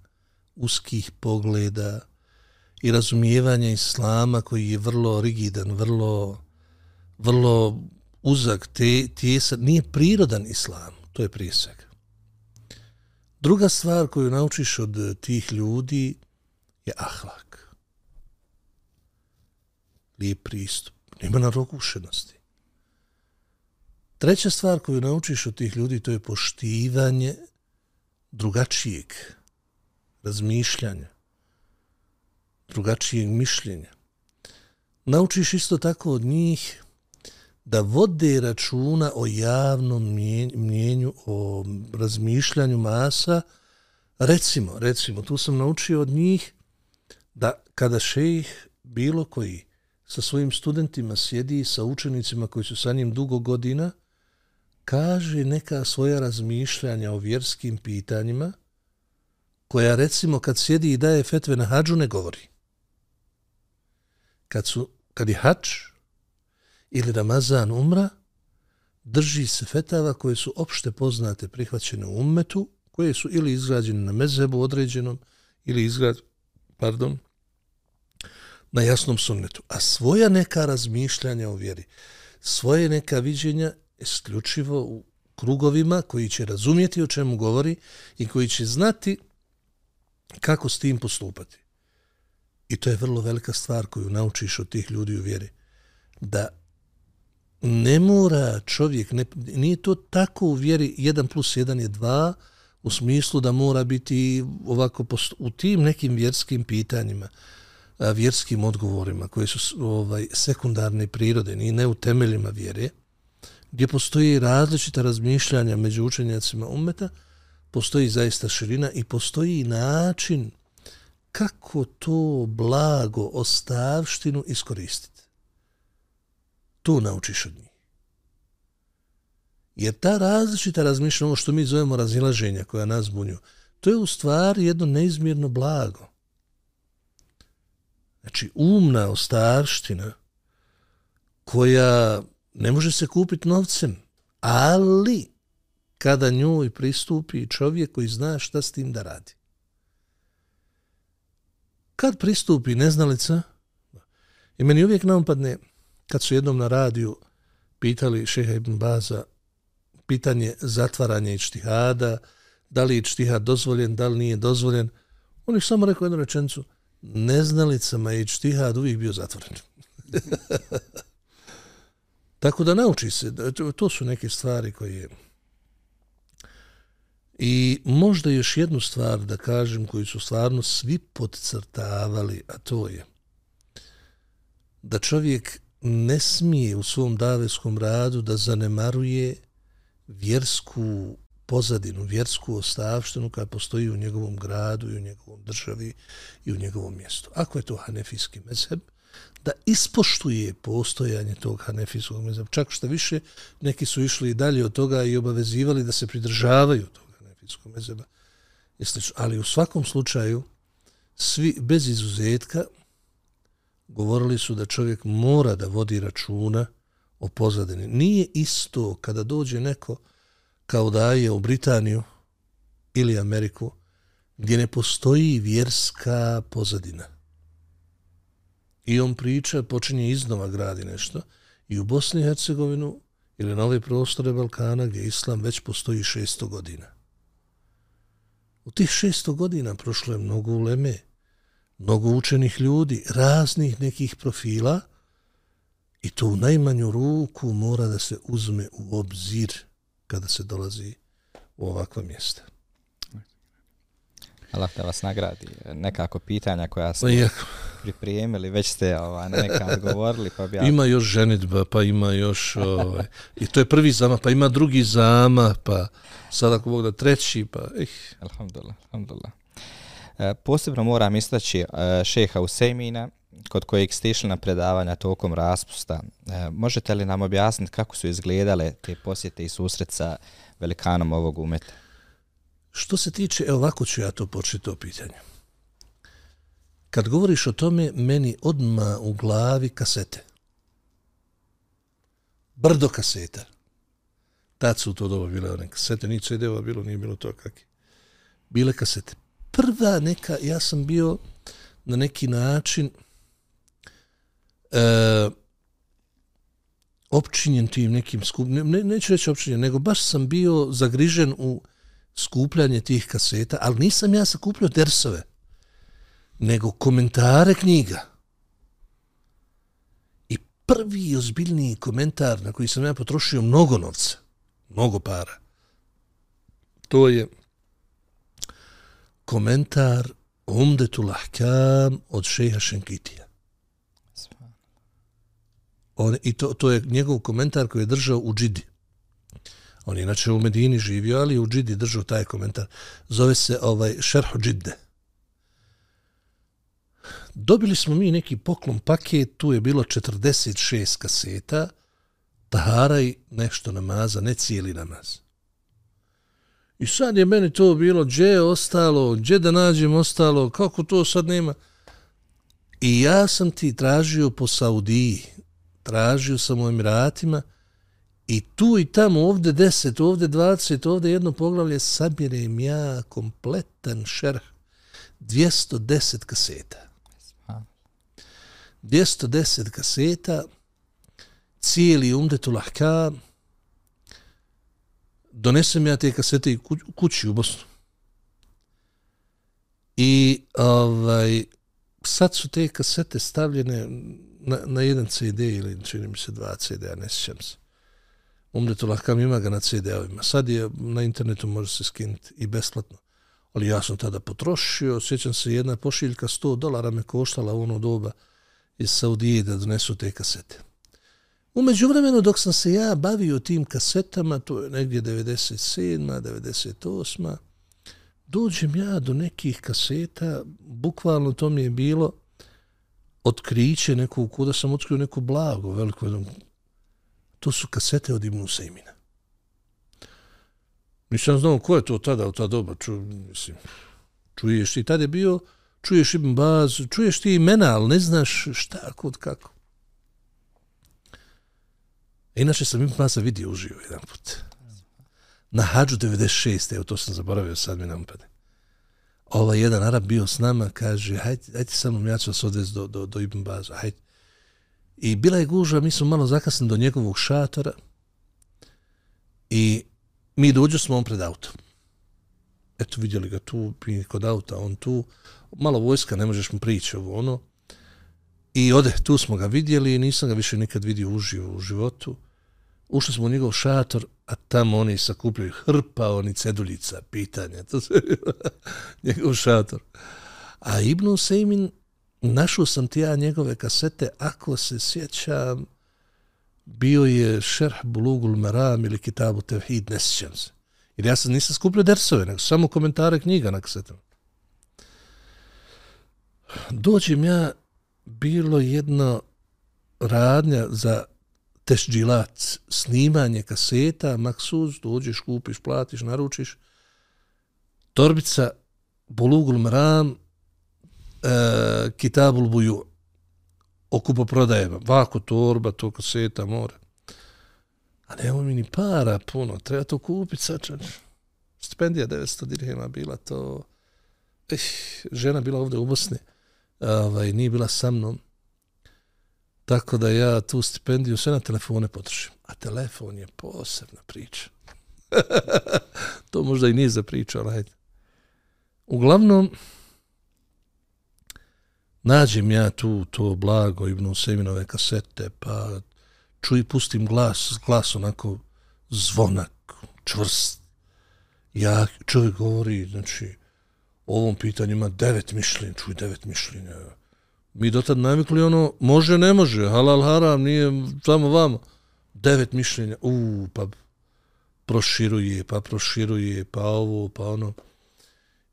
uskih pogleda i razumijevanja islama koji je vrlo rigidan, vrlo, vrlo uzak, te, tjesan, nije prirodan islam, to je prije svega. Druga stvar koju naučiš od tih ljudi je ahlak. Lijep pristup. Nema narokušenosti. Treća stvar koju naučiš od tih ljudi to je poštivanje drugačijeg razmišljanja, drugačijeg mišljenja. Naučiš isto tako od njih da vode računa o javnom mnjenju, o razmišljanju masa. Recimo, recimo, tu sam naučio od njih da kada šejih bilo koji sa svojim studentima sjedi sa učenicima koji su sa njim dugo godina, kaže neka svoja razmišljanja o vjerskim pitanjima, koja recimo kad sjedi i daje fetve na hađu ne govori. Kad, su, kad je hač, ili Ramazan umra, drži se fetava koje su opšte poznate prihvaćene u ummetu, koje su ili izgrađene na mezebu određenom, ili izgrad, pardon, na jasnom sunnetu. A svoja neka razmišljanja o vjeri, svoje neka viđenja isključivo u krugovima koji će razumjeti o čemu govori i koji će znati kako s tim postupati. I to je vrlo velika stvar koju naučiš od tih ljudi u vjeri. Da ne mora čovjek, ne, nije to tako u vjeri 1 plus 1 je 2, u smislu da mora biti ovako post, u tim nekim vjerskim pitanjima, vjerskim odgovorima koji su ovaj sekundarne prirode, ni ne u temeljima vjere, gdje postoji različita razmišljanja među učenjacima umeta, postoji zaista širina i postoji način kako to blago ostavštinu iskoristiti. Tu naučiš od njih. Jer ta različita razmišljanja, ono što mi zovemo razilaženja koja nas bunju, to je u stvari jedno neizmjerno blago. Znači, umna ostarština koja ne može se kupiti novcem, ali kada njoj pristupi čovjek koji zna šta s tim da radi. Kad pristupi neznalica, i meni uvijek naumpadne, kad su jednom na radiju pitali šeha Ibn Baza pitanje zatvaranja i da li je ičtihad dozvoljen, da li nije dozvoljen, on je samo rekao jednu rečenicu, neznalicama je ičtihad uvijek bio zatvoren. Tako da nauči se, to su neke stvari koje... I možda još jednu stvar da kažem koju su stvarno svi podcrtavali, a to je da čovjek ne smije u svom davetskom radu da zanemaruje vjersku pozadinu, vjersku ostavštinu koja postoji u njegovom gradu i u njegovom državi i u njegovom mjestu. Ako je to hanefijski mezheb, da ispoštuje postojanje tog hanefijskog mezheba. Čak što više, neki su išli i dalje od toga i obavezivali da se pridržavaju tog hanefijskog mezheba. Ali u svakom slučaju, svi bez izuzetka govorili su da čovjek mora da vodi računa o pozadini. Nije isto kada dođe neko kao da je u Britaniju ili Ameriku, gdje ne postoji vjerska pozadina. I on priča, počinje iznova gradi nešto. I u Bosni i Hercegovinu ili na ove prostore Balkana gdje islam već postoji 600 godina. U tih 600 godina prošlo je mnogo uleme, mnogo učenih ljudi, raznih nekih profila i to u najmanju ruku mora da se uzme u obzir kada se dolazi u ovakva mjesta. Allah da vas nagradi. Nekako pitanja koja ste Pa pripremili, već ste na neka odgovorili. Pa bi ja... Ima još ženitba, pa ima još... Ovaj, I to je prvi zama, pa ima drugi zama, pa sad ako Bog da treći, pa... Eh. Alhamdulillah, alhamdulillah. E, posebno moram istaći e, šeha Usejmina, kod kojeg ste išli na predavanja tokom raspusta. E, možete li nam objasniti kako su izgledale te posjete i susret sa velikanom ovog umeta? Što se tiče, evo ovako ću ja to početi to pitanje. Kad govoriš o tome, meni odma u glavi kasete. Brdo kaseta. Tad su to doba bile one kasete, ni CD-ova bilo, nije bilo to kakve. Bile kasete. Prva neka, ja sam bio na neki način e, opčinjen tim nekim skup... Ne, ne, neću reći opčinjen, nego baš sam bio zagrižen u skupljanje tih kaseta, ali nisam ja sakupljao dersove, nego komentare knjiga. I prvi ozbiljniji komentar na koji sam ja potrošio mnogo novca, mnogo para, to je komentar Umdetul Ahkam od šeha Šenkitija. On, I to, to je njegov komentar koji je držao u Džidi. On je inače u Medini živio, ali u Džidi držao taj komentar. Zove se ovaj Šerhu Džidde. Dobili smo mi neki poklon paket, tu je bilo 46 kaseta, tahara i nešto namaza, ne cijeli namaz. I sad je meni to bilo, gdje je ostalo, gdje da nađem ostalo, kako to sad nema? I ja sam ti tražio po Saudiji, tražio sam u Emiratima, I tu i tamo, ovde 10, ovde 20, ovde jedno poglavlje, sabirem ja kompletan šerh. 210 kaseta. 210 kaseta, cijeli umdetul ahkam, donesem ja te kasete i kući u Bosnu. I ovaj, sad su te kasete stavljene na, na jedan CD ili čini mi se dva CD, ja ne sjećam se. Umretu Lahkam ima ga na CD-ovima. Sad je na internetu može se skinuti i besplatno. Ali ja sam tada potrošio, sjećam se jedna pošiljka 100 dolara me koštala u ono doba iz Saudije da donesu te kasete. Umeđu vremenu dok sam se ja bavio tim kasetama, to je negdje 97. 98. Dođem ja do nekih kaseta, bukvalno to mi je bilo otkriće nekog, kuda sam otkrio neko blago, veliko to su kasete od Ibnu Sejmina. Nisam znao ko je to tada u ta doba. Ču, mislim, čuješ ti, tada je bio, čuješ Ibn Baz, čuješ ti imena, ali ne znaš šta, kod, kako. E, inače sam Ibn Baza vidio uživo jedan put. Na hađu 96. Evo to sam zaboravio, sad mi ne pade. Ovaj jedan Arab bio s nama, kaže, hajde, hajde sa mnom, ja ću vas odvesti do, do, do Ibn Baza, hajde. I bila je gužva, mi smo malo zakasni do njegovog šatora i mi dođu smo on pred auto. Eto, vidjeli ga tu, kod auta, on tu. Malo vojska, ne možeš mu prići ovo ono. I ode, tu smo ga vidjeli i nisam ga više nikad vidio uživo u životu. Ušli smo u njegov šator, a tamo oni sakupljaju hrpa, oni ceduljica, pitanja. To se njegov šator. A Ibn Sejmin našao sam ti ja njegove kasete, ako se sjećam, bio je Šerh Bulugul Maram ili Kitabu Tevhid, ne sjećam se. Jer ja sam nisam skupljio dersove, nego samo komentare knjiga na kasetama. Dođem ja, bilo jedno radnja za tešđilat, snimanje kaseta, maksuz, dođeš, kupiš, platiš, naručiš, torbica, Bulugul mram, e, Kitabul Buju o kupoprodajama. Vako torba, to kaseta, more. A nema mi ni para puno, treba to kupiti sad. Stipendija 900 dirhema bila to... Eh, žena bila ovdje u Bosni, ovaj, nije bila sa mnom. Tako da ja tu stipendiju sve na telefone potrošim. A telefon je posebna priča. to možda i nije za priču, ali hajde. Uglavnom, nađem ja tu to blago Ibnu Seminove kasete, pa čuj, pustim glas, glas onako zvonak, čvrst. Ja, čovjek govori, znači, o ovom pitanju ima devet mišljenja, čuj, devet mišljenja. Mi do tad navikli ono, može, ne može, halal, haram, nije samo vama. Devet mišljenja, u, pa proširuje, pa proširuje, pa ovo, pa ono.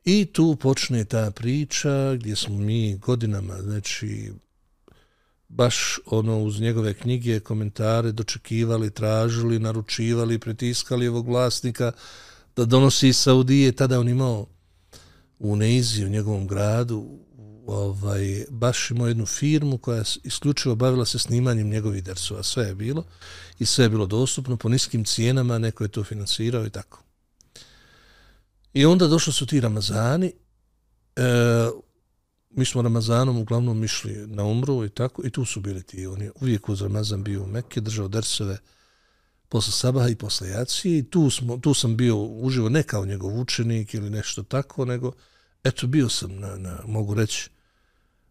I tu počne ta priča gdje smo mi godinama, znači, baš ono uz njegove knjige, komentare dočekivali, tražili, naručivali, pritiskali ovog vlasnika da donosi iz Saudije. Tada on imao u Neizi, u njegovom gradu, ovaj, baš imao jednu firmu koja je isključivo bavila se snimanjem njegovih dersova. Sve je bilo i sve je bilo dostupno po niskim cijenama, neko je to finansirao i tako. I onda došli su ti Ramazani, e, mi smo Ramazanom uglavnom išli na umru i tako, i tu su bili ti, on je uvijek uz Ramazan bio u Mekke, držao dersove posle Sabaha i posle Jacije i tu, smo, tu sam bio uživo ne kao njegov učenik ili nešto tako, nego eto bio sam na, na mogu reći,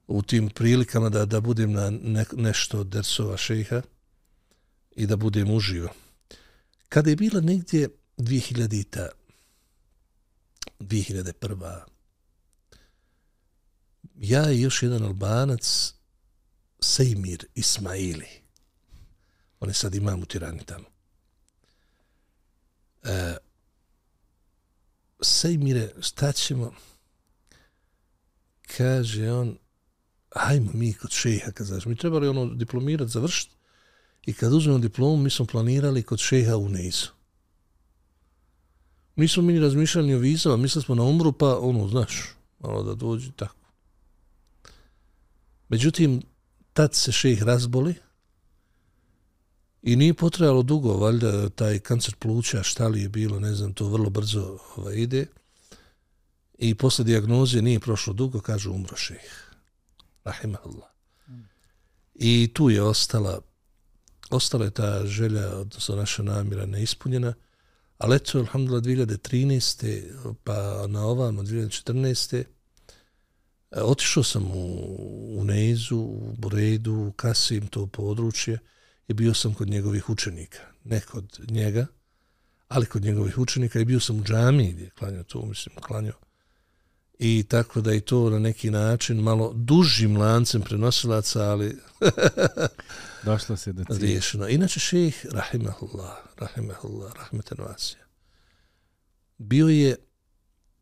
u tim prilikama da, da budem na ne, nešto dersova šeha i da budem uživo. Kada je bila negdje 2000-ta, 2001 ja i još jedan albanac, Sejmir Ismaili. On je sad imam u Tirani tamo. E, Sejmire, šta ćemo? Kaže on, hajmo mi kod šeha, kad znaš, mi trebali ono diplomirat, završiti. I kad uzmemo diplomu, mi smo planirali kod šeha u Neizu. Mi smo mi razmišljali o vizama, mislili smo na umru, pa ono, znaš, malo da dođe tako. Međutim, tad se šejh razboli i nije potrebalo dugo, valjda taj kancer pluća, šta li je bilo, ne znam, to vrlo brzo ovaj, ide. I posle dijagnoze nije prošlo dugo, kaže umro šejh. Rahimahullah. I tu je ostala, ostala je ta želja, odnosno naša namjera neispunjena, ali eto, alhamdulillah, 2013. pa na ovam, 2014. Otišao sam u, u Neizu, u Buredu, u Kasim, to područje, i bio sam kod njegovih učenika. Ne kod njega, ali kod njegovih učenika. I bio sam u džami gdje je klanio to, mislim, klanio. I tako da i to na neki način malo dužim lancem prenosilaca, ali... Došlo se do cilja. Riješeno. Inače, šeheh, rahimahullah, rahimahullah, rahmetan vasija, bio je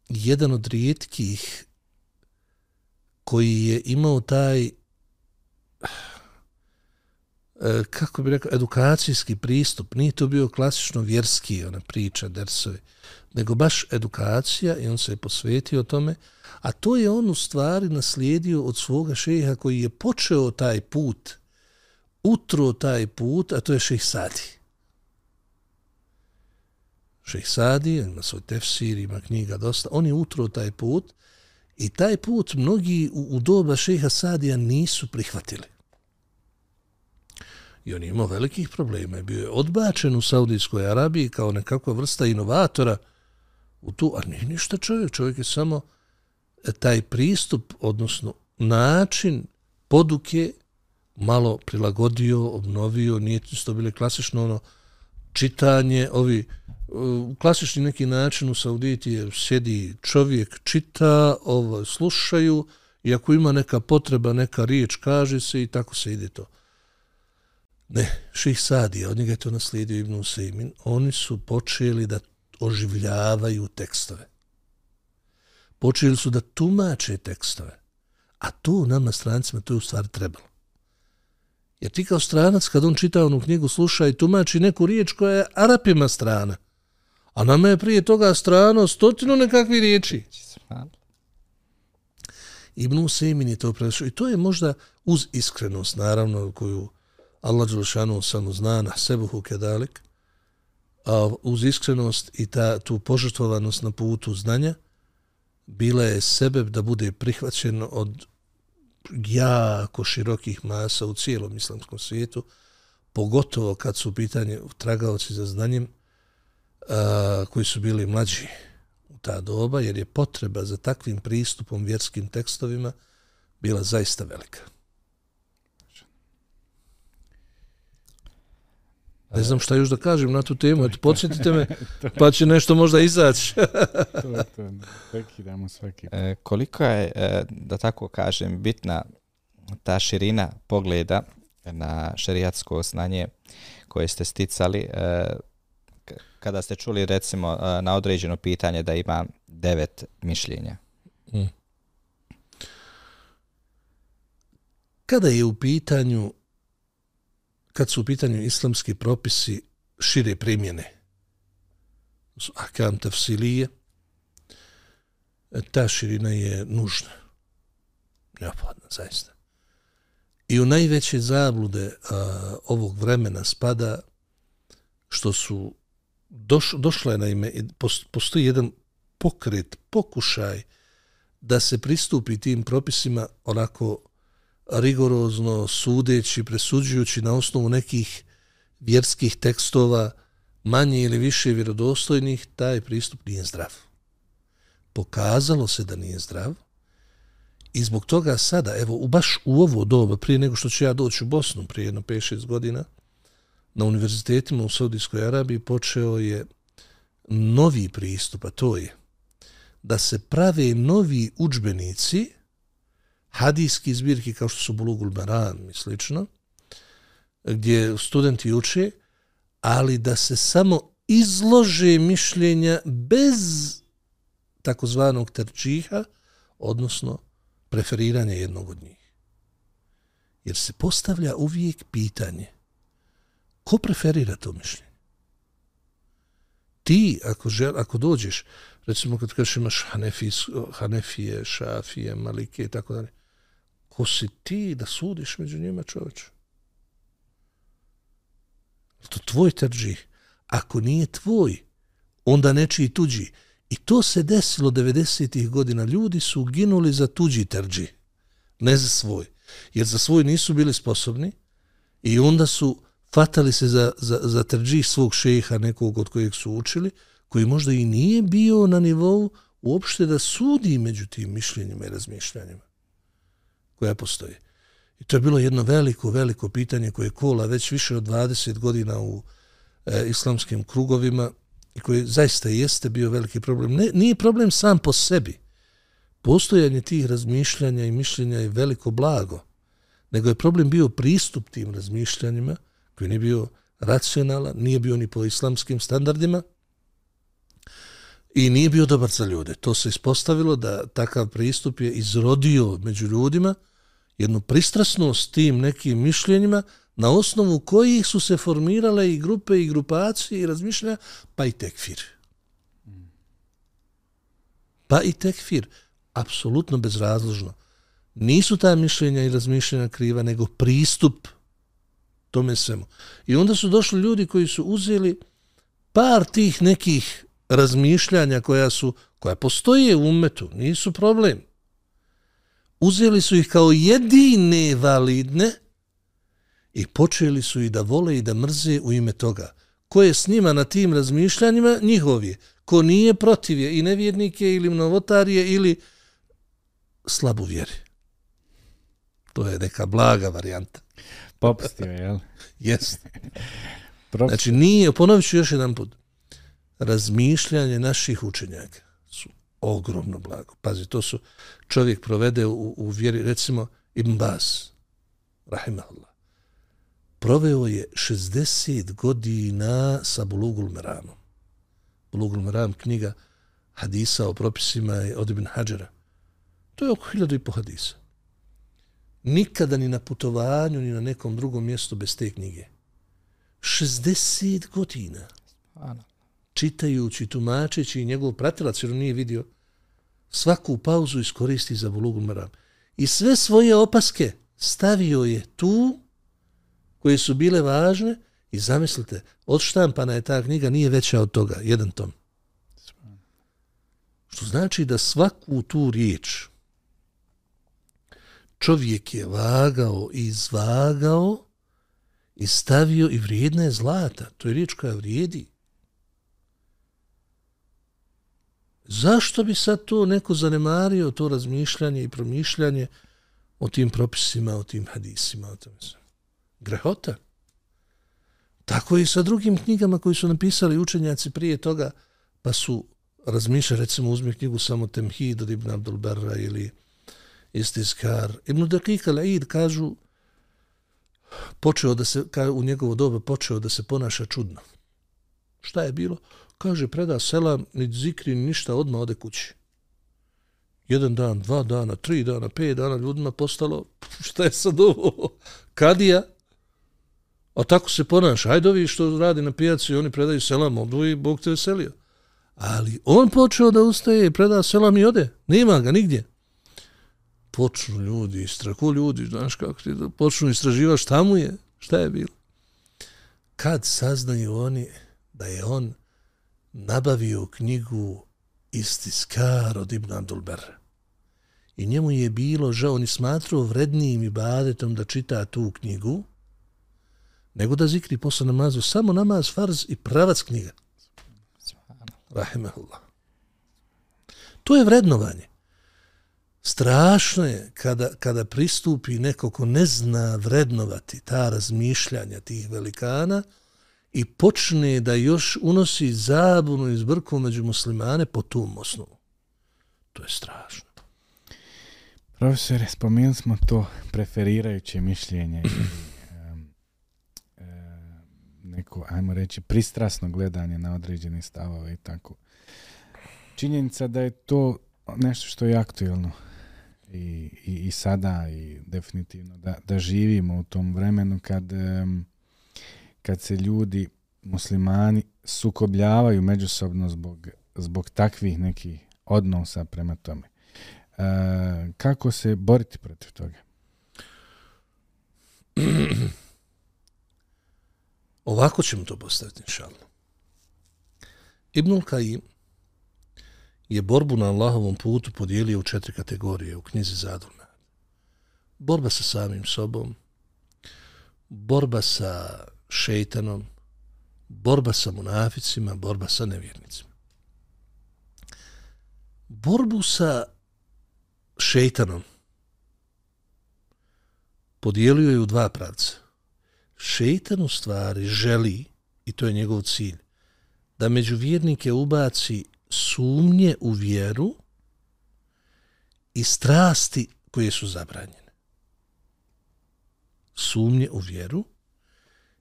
jedan od rijetkih koji je imao taj Eh, kako bi rekao, edukacijski pristup, nije to bio klasično vjerski ona priča, dersovi, nego baš edukacija i on se je posvetio tome, a to je on u stvari naslijedio od svoga šeha koji je počeo taj put, utro taj put, a to je šeh Sadi. Šeh Sadi, ima svoj tefsir, ima knjiga dosta, on je utro taj put, I taj put mnogi u, u doba šeha Sadija nisu prihvatili. I on imao velikih problema. Bio je odbačen u Saudijskoj Arabiji kao nekakva vrsta inovatora u tu, a nije ništa čovjek. Čovjek je samo e, taj pristup, odnosno način poduke malo prilagodio, obnovio, nije to bile klasično ono čitanje, ovi u klasični neki način u Sauditi je sjedi čovjek, čita, ovo, slušaju i ako ima neka potreba, neka riječ, kaže se i tako se ide to. Ne, Ših Sadija, od njega je to naslijedio Ibn Usaymin, oni su počeli da oživljavaju tekstove. Počeli su da tumače tekstove. A to nama strancima, to je u stvari trebalo. Jer ti kao stranac, kad on čita onu knjigu, sluša i tumači neku riječ koja je Arapima strana, A nama je prije toga strano stotinu nekakvi riječi. Ibn Usaymin je to prešao. I to je možda uz iskrenost, naravno, koju Allah Đelšanu samo zna na sebuhu kedalik. a uz iskrenost i ta, tu požrtvovanost na putu znanja, bila je sebeb da bude prihvaćen od jako širokih masa u cijelom islamskom svijetu, pogotovo kad su pitanje tragaoci za znanjem, a, koji su bili mlađi u ta doba, jer je potreba za takvim pristupom vjerskim tekstovima bila zaista velika. Ne znam šta još da kažem na tu temu, eto, podsjetite me, pa će nešto možda izaći. to, to, prekidamo svaki. E, koliko je, e, da tako kažem, bitna ta širina pogleda na šerijatsko znanje koje ste sticali, e, kada ste čuli, recimo, e, na određeno pitanje da ima devet mišljenja? Mm. Kada je u pitanju kad su u pitanju islamski propisi šire primjene, su akam tafsilije, ta širina je nužna. Neophodna, zaista. I u najveće zablude a, ovog vremena spada što su doš, došle na ime, postoji jedan pokret, pokušaj da se pristupi tim propisima onako rigorozno sudeći, presuđujući na osnovu nekih vjerskih tekstova manje ili više vjerodostojnih, taj pristup nije zdrav. Pokazalo se da nije zdrav i zbog toga sada, evo, u baš u ovo doba, prije nego što ću ja doći u Bosnu, prije jedno 5-6 godina, na univerzitetima u Saudijskoj Arabiji počeo je novi pristup, a to je da se prave novi učbenici hadijski zbirki kao što su Bulugul Maran i slično, gdje studenti uče, ali da se samo izlože mišljenja bez takozvanog terčiha, odnosno preferiranja jednog od njih. Jer se postavlja uvijek pitanje ko preferira to mišljenje? Ti, ako, žel, ako dođeš, recimo kad kažeš imaš Hanefis, Hanefije, Šafije, Malike i tako dalje, ko si ti da sudiš među njima čoveče? To tvoj trđi. Ako nije tvoj, onda nečiji tuđi. I to se desilo 90-ih godina. Ljudi su ginuli za tuđi trđi, ne za svoj. Jer za svoj nisu bili sposobni i onda su fatali se za, za, za trđi svog šeha, nekog od kojeg su učili, koji možda i nije bio na nivou uopšte da sudi među tim mišljenjima i razmišljanjima koja postoji. I to je bilo jedno veliko, veliko pitanje koje kola već više od 20 godina u e, islamskim krugovima i koji zaista jeste bio veliki problem. Ne, nije problem sam po sebi. Postojanje tih razmišljanja i mišljenja je veliko blago, nego je problem bio pristup tim razmišljanjima koji nije bio racionalan, nije bio ni po islamskim standardima i nije bio dobar za ljude. To se ispostavilo da takav pristup je izrodio među ljudima – jednu pristrasnost tim nekim mišljenjima na osnovu kojih su se formirale i grupe i grupacije i razmišljanja, pa i tekfir. Pa i tekfir. Apsolutno bezrazložno. Nisu ta mišljenja i razmišljanja kriva, nego pristup tome svemu. I onda su došli ljudi koji su uzeli par tih nekih razmišljanja koja su koja postoje u umetu, nisu problem uzeli su ih kao jedine validne i počeli su i da vole i da mrze u ime toga. Ko je s njima na tim razmišljanjima, njihov je. Ko nije protiv je i nevjernike ili mnovotarije ili slabu vjeri. To je neka blaga varijanta. Popustio, jel? Jes. znači, nije, ponovit ću još jedan put, razmišljanje naših učenjaka ogromno blago. Pazi, to su čovjek provede u, u vjeri, recimo Ibn Bas, rahimahullah, proveo je 60 godina sa Bulugul Meramom. Bulugul Meram, knjiga hadisa o propisima je od Ibn Hadžera. To je oko hiljadu i po hadisa. Nikada ni na putovanju, ni na nekom drugom mjestu bez te knjige. 60 godina. Ano čitajući, tumačeći i njegov pratilac, jer on nije vidio, svaku pauzu iskoristi za bulugu Maram. I sve svoje opaske stavio je tu, koje su bile važne, I zamislite, odštampana je ta knjiga, nije veća od toga, jedan tom. Što znači da svaku tu riječ čovjek je vagao i izvagao i stavio i vrijedna je zlata. To je riječ koja vrijedi. Zašto bi sad to neko zanemario, to razmišljanje i promišljanje o tim propisima, o tim hadisima, o tome sve? Grehota. Tako i sa drugim knjigama koji su napisali učenjaci prije toga, pa su razmišljali, recimo uzmi knjigu samo Temhid od Ibn Abdul Barra ili Istiskar. Ibn Dakik al-Aid kažu, počeo da se, ka, u njegovo doba počeo da se ponaša čudno. Šta je bilo? Kaže, preda selam, ni zikri, ništa, odmah ode kući. Jedan dan, dva dana, tri dana, pet dana, ljudima postalo, šta je sad ovo? Kadija? A tako se ponaša. Ajde ovi što radi na pijaci, oni predaju selam, odu Bog te veselio. Ali on počeo da ustaje i preda selam i ode. Nema ga nigdje počnu ljudi, strahu ljudi, znaš kako ti počnu istraživati šta mu je, šta je bilo. Kad saznaju oni da je on nabavio knjigu Istiskar od Ibn Abdulber. I njemu je bilo, žao, on je smatrao vrednijim i badetom da čita tu knjigu, nego da zikri posle namazu, samo namaz, farz i pravac knjiga. Rahimahullah. To je vrednovanje strašno je kada, kada pristupi neko ko ne zna vrednovati ta razmišljanja tih velikana i počne da još unosi zabunu i zbrku među muslimane po tom osnovu. To je strašno. Profesore, spomenuli smo to preferirajuće mišljenje i neko, ajmo reći, pristrasno gledanje na određene stavove i tako. Činjenica da je to nešto što je aktuelno i, i, i sada i definitivno da, da živimo u tom vremenu kad, kad se ljudi muslimani sukobljavaju međusobno zbog, zbog takvih nekih odnosa prema tome. E, kako se boriti protiv toga? Ovako ćemo to postaviti, inšalno. Ibnul Kajim je borbu na Allahovom putu podijelio u četiri kategorije u knjizi Zadruna. Borba sa samim sobom, borba sa šeitanom, borba sa munaficima, borba sa nevjernicima. Borbu sa šeitanom podijelio je u dva pravca. Šeitan u stvari želi, i to je njegov cilj, da među vjernike ubaci sumnje u vjeru i strasti koje su zabranjene. Sumnje u vjeru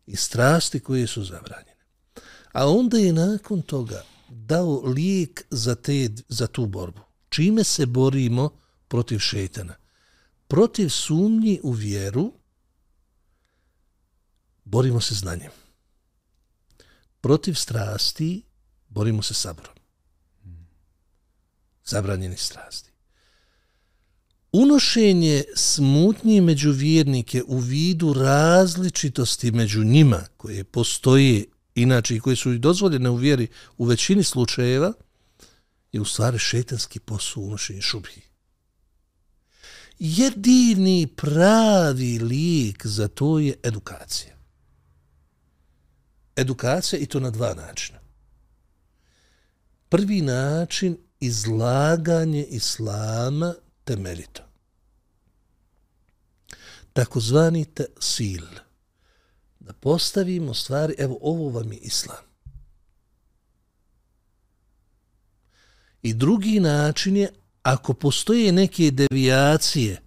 i strasti koje su zabranjene. A onda je nakon toga dao lijek za, te, za tu borbu. Čime se borimo protiv šetana? Protiv sumnji u vjeru borimo se znanjem. Protiv strasti borimo se saborom zabranjeni strasti. Unošenje smutnji među vjernike u vidu različitosti među njima koje postoje inače i koje su i dozvoljene u vjeri u većini slučajeva je u stvari šetanski posao unošenje šubhi. Jedini pravi lijek za to je edukacija. Edukacija i to na dva načina. Prvi način izlaganje islama temeljito. Takozvani te sil. Da postavimo stvari, evo ovo vam je islam. I drugi način je, ako postoje neke devijacije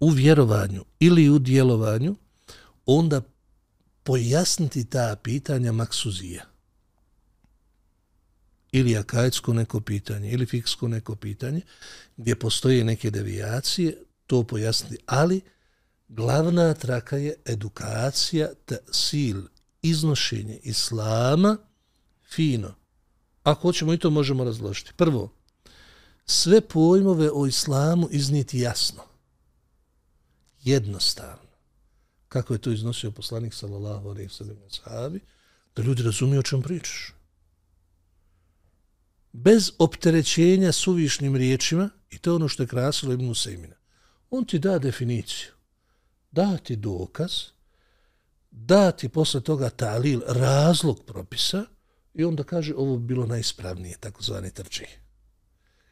u vjerovanju ili u djelovanju, onda pojasniti ta pitanja maksuzija ili akajsko neko pitanje, ili fiksko neko pitanje, gdje postoje neke devijacije, to pojasniti. Ali glavna traka je edukacija, te sil, iznošenje islama, fino. Ako hoćemo i to možemo razložiti. Prvo, sve pojmove o islamu iznijeti jasno. Jednostavno. kako je to iznosio poslanik sallallahu alejhi ve sellem sahabi, da ljudi razumiju o čem pričaš. Bez opterećenja suvišnim riječima, i to je ono što je krasilo Ibn Usaimina, on ti da definiciju, da ti dokaz, da ti posle toga talil razlog propisa i onda kaže ovo bi bilo najispravnije, takozvani trči.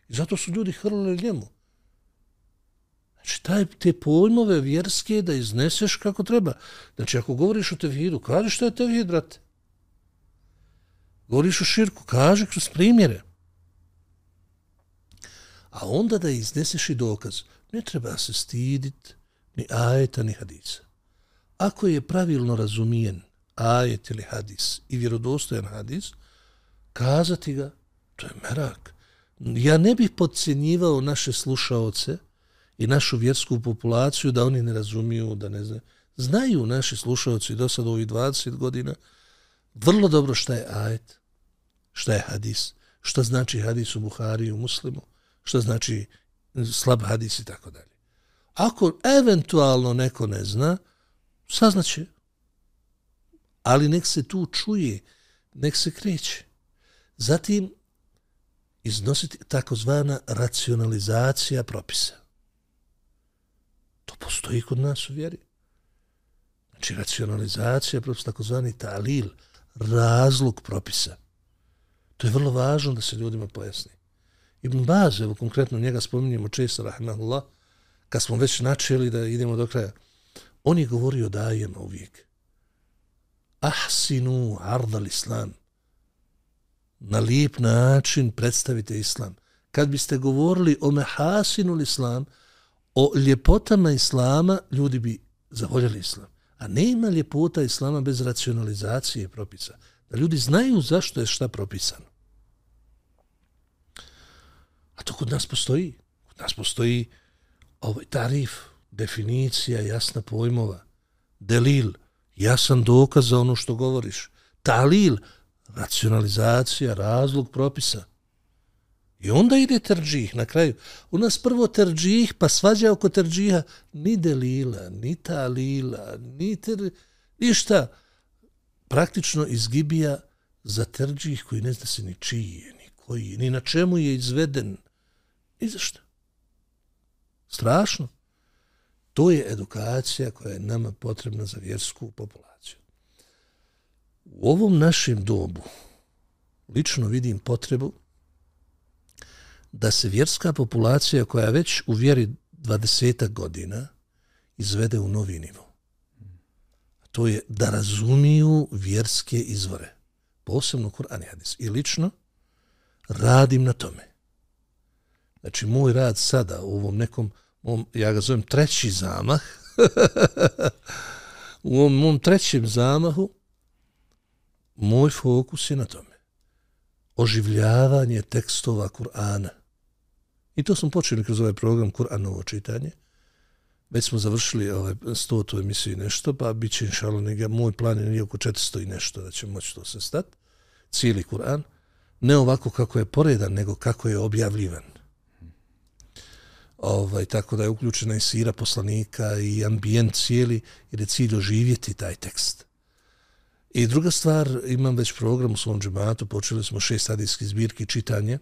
I zato su ljudi hrlili njemu. Znači, taj, te pojmove vjerske da izneseš kako treba. Znači, ako govoriš o tevhidu, kaži što je tevhid, brate. Govoriš o širku, kaži kroz primjere. A onda da izneseš i dokaz. Ne treba se stidit ni ajeta, ni hadisa. Ako je pravilno razumijen ajet ili hadis i vjerodostojan hadis, kazati ga, to je merak. Ja ne bih podcjenjivao naše slušaoce, i našu vjersku populaciju da oni ne razumiju, da ne znaju. Znaju naši slušaoci do sada ovih 20 godina vrlo dobro šta je ajet, šta je hadis, šta znači hadis u Buhari u Muslimu, što znači slab hadis i tako dalje. Ako eventualno neko ne zna, saznaće. Ali nek se tu čuje, nek se kreće. Zatim iznositi takozvana racionalizacija propisa. To postoji kod nas u vjeri. Znači, racionalizacija, propisa, takozvani talil, razlog propisa. To je vrlo važno da se ljudima pojasni. Ibn Baz, evo konkretno njega spominjemo često, rahmanullah, kad smo već načeli da idemo do kraja, on je govorio dajema uvijek. Ahsinu ardal islam. Na lijep način predstavite islam. Kad biste govorili o mehasinu islam, o ljepotama islama ljudi bi zavoljeli islam. A ne ima ljepota islama bez racionalizacije propisa. Da ljudi znaju zašto je šta propisano. A to kod nas postoji. Kod nas postoji ovaj tarif, definicija, jasna pojmova, delil, jasan dokaz za ono što govoriš, talil, racionalizacija, razlog propisa – I onda ide terđih na kraju. U nas prvo terđih, pa svađa oko terđiha, ni delila, ni talila, ni ter... ništa. Praktično izgibija za terđih koji ne zna se ni čiji ni koji ni na čemu je izveden. Ni za što. Strašno. To je edukacija koja je nama potrebna za vjersku populaciju. U ovom našem dobu lično vidim potrebu da se vjerska populacija koja već u vjeri 20 godina izvede u novi nivo. To je da razumiju vjerske izvore. Posebno Kur'an i Hadis. I lično radim na tome. Znači, moj rad sada u ovom nekom, mom, ja ga zovem treći zamah, u ovom mom trećem zamahu, moj fokus je na tome. Oživljavanje tekstova Kur'ana. I to smo počeli kroz ovaj program Kur'anovo čitanje. Već smo završili ovaj stotu emisiju i nešto, pa bit će inšalo moj plan je oko 400 i nešto da će moći to se stati. Cijeli Kur'an. Ne ovako kako je poredan, nego kako je objavljivan. Ovaj, tako da je uključena i sira poslanika i ambijent cijeli, jer je cilj oživjeti taj tekst. I druga stvar, imam već program u svom džematu, počeli smo šest hadijskih zbirki čitanje,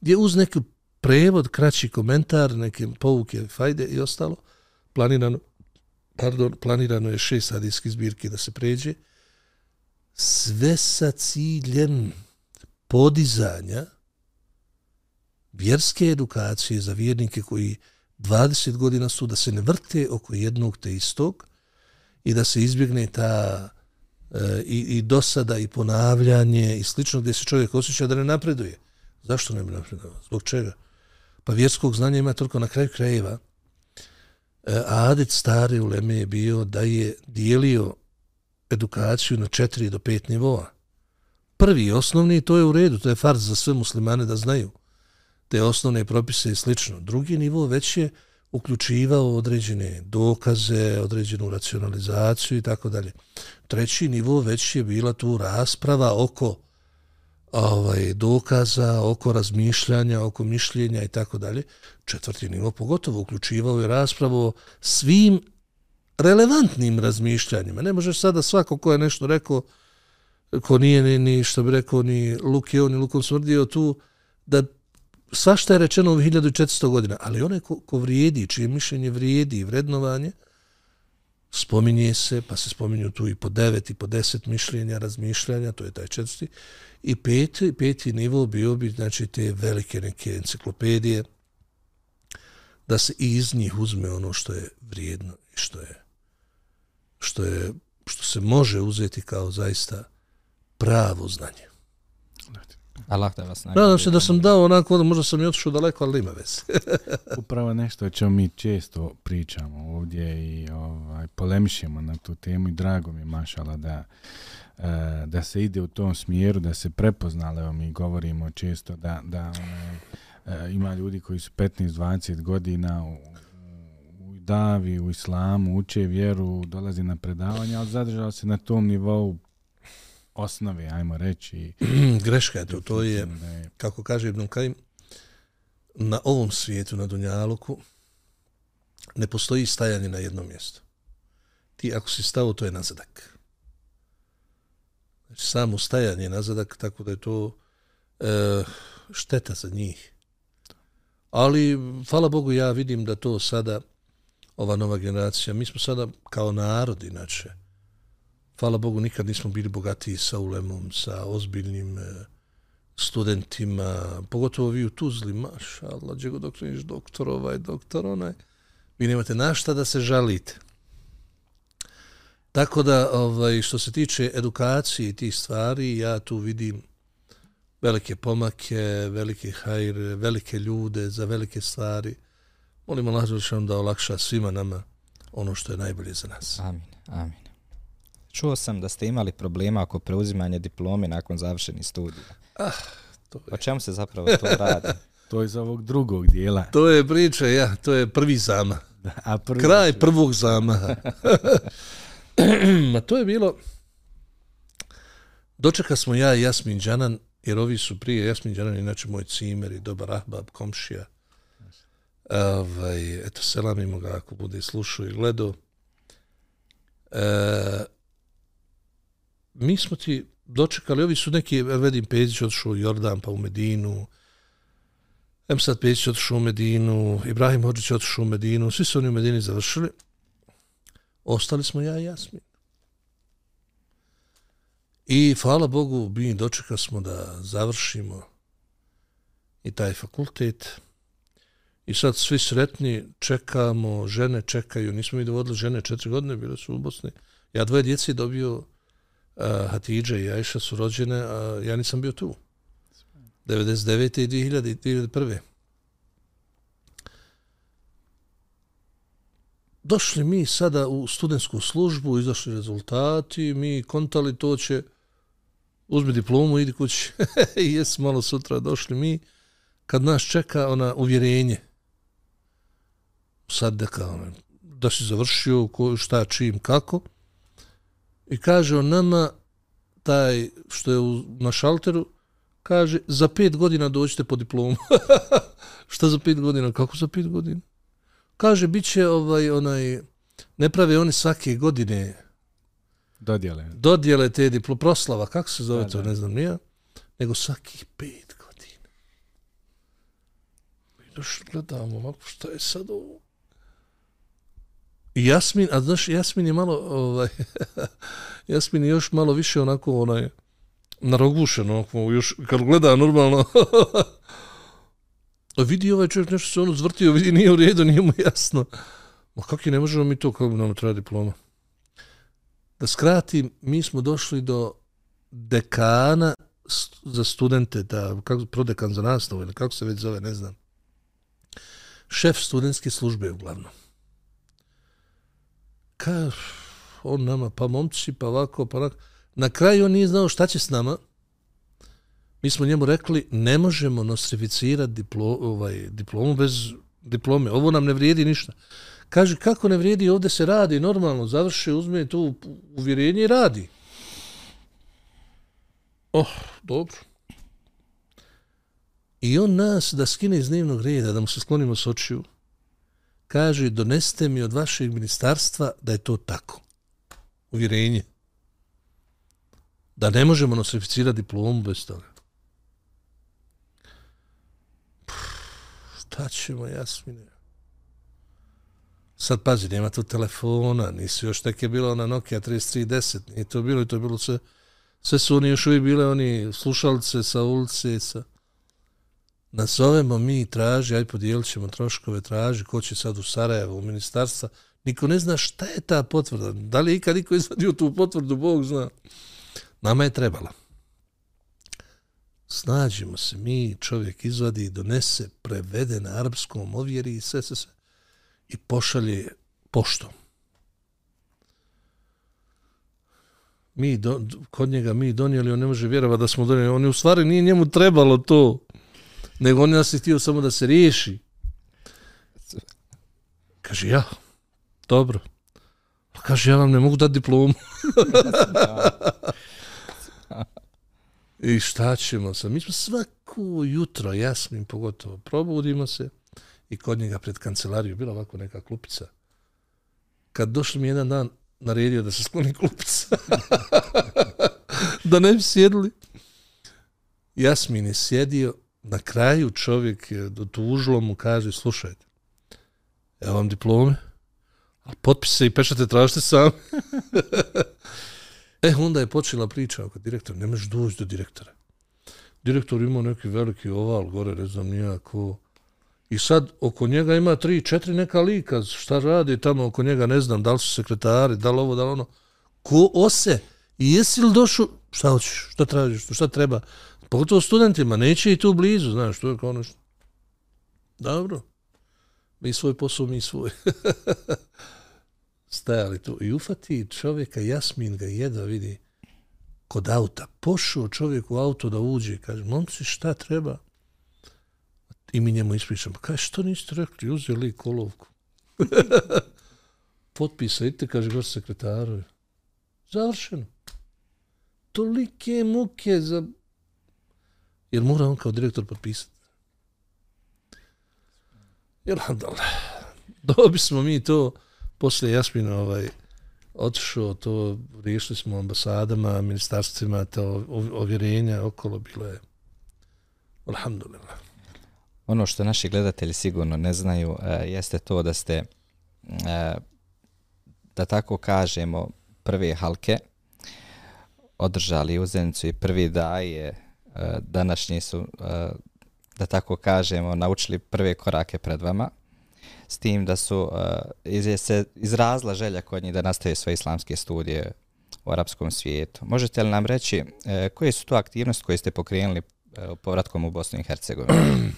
gdje uz neki prevod, kraći komentar, neke povuke, fajde i ostalo, planirano, pardon, planirano je šest hadijskih zbirki da se pređe, sve sa ciljem podizanja vjerske edukacije za vjernike koji 20 godina su da se ne vrte oko jednog te istog i da se izbjegne ta e, i, i dosada i ponavljanje i slično gdje se čovjek osjeća da ne napreduje. Zašto ne bi napredovao? Zbog čega? Pa vjerskog znanja ima toliko na kraju krajeva. E, Adit stari u Leme je bio da je dijelio edukaciju na četiri do pet nivoa. Prvi osnovni, to je u redu, to je farz za sve muslimane da znaju te osnovne propise i slično. Drugi nivo već je uključivao određene dokaze, određenu racionalizaciju i tako dalje. Treći nivo već je bila tu rasprava oko ovaj dokaza oko razmišljanja, oko mišljenja i tako dalje. Četvrti nivo pogotovo uključivao je raspravu svim relevantnim razmišljanjima. Ne možeš sada svako ko je nešto rekao, ko nije ni, ni što bi rekao, ni Lukio, ni lukom smrdio tu, da svašta je rečeno u 1400 godina, ali onaj ko, ko vrijedi, čije mišljenje vrijedi i vrednovanje, spominje se, pa se spominju tu i po devet i po deset mišljenja, razmišljanja, to je taj četvrti, i peti, peti nivo bio bi, znači, te velike neke enciklopedije, da se iz njih uzme ono što je vrijedno i što je, što je, što se može uzeti kao zaista pravo znanje. Allah da vas nagradi. Nadam se da sam dao onako, možda sam i otišao daleko, ali ima veze. Upravo nešto o čemu mi često pričamo ovdje i ovaj, polemišemo na tu temu i drago mi je mašala da, e, da se ide u tom smjeru, da se prepoznale, evo mi govorimo često da, da ono, ima ljudi koji su 15-20 godina u davi, u islamu, uče vjeru, dolazi na predavanje, ali zadržao se na tom nivou osnove, ajmo reći. Greška je to, to je, kako kaže Ibn Kajim, na ovom svijetu, na Dunjaluku, ne postoji stajanje na jednom mjestu. Ti ako si stao, to je nazadak. Znači, samo stajanje je nazadak, tako da je to e, šteta za njih. Ali, hvala Bogu, ja vidim da to sada, ova nova generacija, mi smo sada kao narod, inače, hvala Bogu, nikad nismo bili bogatiji sa ulemom, sa ozbiljnim e, studentima, pogotovo vi u Tuzli, maš, Allah, džego doktor, niš doktor, ovaj doktor, onaj, vi nemate našta da se žalite. Tako da, ovaj, što se tiče edukacije i tih stvari, ja tu vidim velike pomake, velike hajre, velike ljude za velike stvari. Molim Allah da olakša svima nama ono što je najbolje za nas. Amin, amin. Čuo sam da ste imali problema oko preuzimanja diplome nakon završenih studija. Ah, to je. O čemu se zapravo to radi? to je iz ovog drugog dijela. To je priča, ja, to je prvi zama. A prvi Kraj prvog zama. Ma to je bilo... Dočeka smo ja i Jasmin Đanan, jer ovi su prije, Jasmin Đanan, inače moj cimer i dobar ahbab, komšija. Ovaj, eto, selamimo ga ako bude slušao i gledao. E, mi smo ti dočekali, ovi su neki, vedim, Pezić odšao u Jordan, pa u Medinu, Emsad Pezić odšao u Medinu, Ibrahim Hođić odšao u Medinu, svi su oni u Medini završili. Ostali smo ja i Jasmin. I hvala Bogu, mi dočekali smo da završimo i taj fakultet. I sad svi sretni čekamo, žene čekaju, nismo mi dovodili žene četiri godine, bile su u Bosni. Ja dvoje djeci dobio uh, Hatidža i Ajša su rođene, a ja nisam bio tu. 99. i 2000, 2001. Došli mi sada u studentsku službu, izašli rezultati, mi kontali to će, uzmi diplomu, idi kući. I jes malo sutra došli mi, kad nas čeka ona uvjerenje. Sad da kao, da si završio, ko, šta, čim, kako. I kaže on nama, taj što je u, na šalteru, kaže, za pet godina dođete po diplomu. šta za pet godina? Kako za pet godina? Kaže, bit će ovaj, onaj, ne prave oni svake godine dodjele. Dodjele te diplo, proslava, kako se zove da, to, da. ne znam, nije, nego svakih pet godina. I došli gledamo, ovako, šta je sad ovo? Jasmin, a znaš, Jasmin je malo, ovaj, Jasmin je još malo više onako, onaj, narogušen, onako, još, kad gleda normalno, vidi ovaj čovjek nešto se ono zvrtio, vidi, nije u redu, nije mu jasno. Ma kako je, ne možemo mi to, kako bi nam treba diploma? Da skratim, mi smo došli do dekana za studente, da, kako, prodekan za nastavu, ili kako se već zove, ne znam. Šef studentske službe, uglavnom ka, on nama, pa momci, pa ovako, pa onako. Na kraju on nije znao šta će s nama. Mi smo njemu rekli, ne možemo nostrificirati diplo, ovaj, diplomu bez diplome. Ovo nam ne vrijedi ništa. Kaže, kako ne vrijedi, ovdje se radi normalno, završi, uzme tu uvjerenje i radi. Oh, dobro. I on nas da skine iz dnevnog reda, da mu se sklonimo s očiju, kaže, doneste mi od vašeg ministarstva da je to tako. Uvjerenje. Da ne možemo nosificirati diplomu bez toga. Šta ćemo, Jasmine? Sad pazi, nema tu telefona, nisu još neke je bilo na Nokia 3310, nije to bilo i to je bilo sve, sve su oni još uvijek bile oni slušalce sa ulice, sa... Nazovemo mi traži, aj podijelit ćemo troškove, traži, ko će sad u Sarajevo, u ministarstva, niko ne zna šta je ta potvrda, da li je ikad niko izvadio tu potvrdu, Bog zna. Nama je trebala. Snađimo se, mi čovjek izvadi, donese, prevede na arapskom, ovjeri i sve, sve, sve i pošalje poštom. Mi do, kod njega mi donijeli, on ne može vjerovati da smo donijeli. On je u stvari nije njemu trebalo to, nego on nas je htio samo da se riješi. Kaže, ja, dobro. Pa kaže, ja vam ne mogu dati diplomu. I šta ćemo sa? Mi smo svako jutro, jasnim pogotovo, probudimo se, i kod njega pred kancelariju, bila ovako neka klupica. Kad došli mi jedan dan, naredio da se skloni klupica. da ne bi sjedli. Jasmin je sjedio, na kraju čovjek je dotužilo mu kaže, slušajte, evo vam diplome, a potpise i pečate tražite sam. e, onda je počela priča oko direktora, ne možeš doći do direktora. Direktor imao neki veliki oval gore, ne znam nijako, I sad oko njega ima tri, četiri neka lika, šta radi tamo oko njega, ne znam, da li su sekretari, da li ovo, da li ono. Ko ose? I jesi li došao, šta hoćeš, šta tražiš, šta treba? Pogotovo studentima, neće i tu blizu, znaš, to je kao. Ono Dobro. Mi svoj posao, mi svoj. Stajali tu. I ufati čovjeka, Jasmin ga jedva vidi kod auta. Pošao čovjek u auto da uđe, kaže, momci, šta treba? I mi njemu ispričamo, kaj, što niste rekli, uzeli kolovku? Potpisa, idite, kaže, gost sekretaru. Završeno. Tolike muke za... Jer mora on kao direktor potpisati. Jer onda, dobi smo mi to, poslije Jasmina ovaj, otišao, to riješili smo ambasadama, ministarstvima, to ovjerenja okolo bilo je. Alhamdulillah. Ono što naši gledatelji sigurno ne znaju uh, jeste to da ste, uh, da tako kažemo, prve halke održali u Zenicu i prvi daje uh, današnji su, eh, da tako kažemo, naučili prve korake pred vama s tim da su eh, iz, se izrazla želja kod njih da nastave svoje islamske studije u arapskom svijetu. Možete li nam reći eh, koje su to aktivnosti koje ste pokrenuli povratkom u Bosnu i Hercegovinu?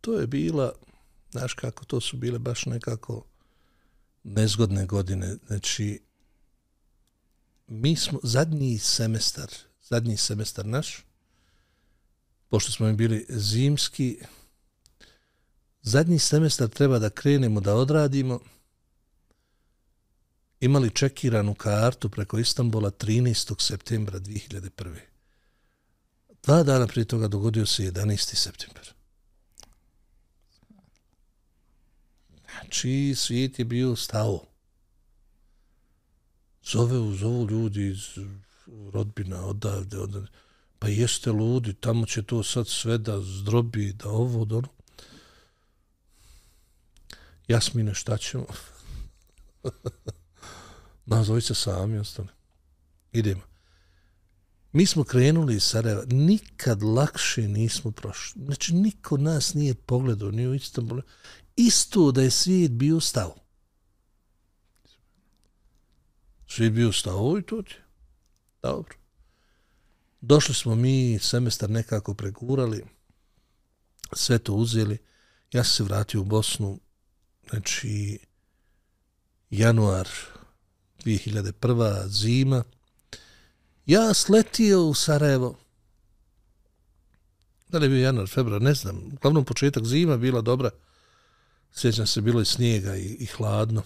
to je bila, znaš kako, to su bile baš nekako nezgodne godine. Znači, mi smo zadnji semestar, zadnji semestar naš, pošto smo mi bili zimski, zadnji semestar treba da krenemo da odradimo, imali čekiranu kartu preko Istanbula 13. septembra 2001. Dva dana prije toga dogodio se 11. september. Znači, svijet je bio stao. Zove, zovu ljudi iz rodbina, odavde, odavde. Pa jeste ludi, tamo će to sad sve da zdrobi, da ovo, da ono. Jasmine, šta ćemo? Nazovi se sami, ostane. Idemo. Mi smo krenuli iz Sarajeva, nikad lakše nismo prošli. Znači, niko nas nije pogledao, ni u Istanbulu isto da je svijet bio stao. Svi bi stao i to ti. Dobro. Došli smo mi, semestar nekako pregurali, sve to uzeli. Ja sam se vratio u Bosnu, znači, januar 2001. zima. Ja sletio u Sarajevo. Da li je bio januar, februar, ne znam. Uglavnom početak zima bila dobra sjećam se, bilo je snijega i, i hladno.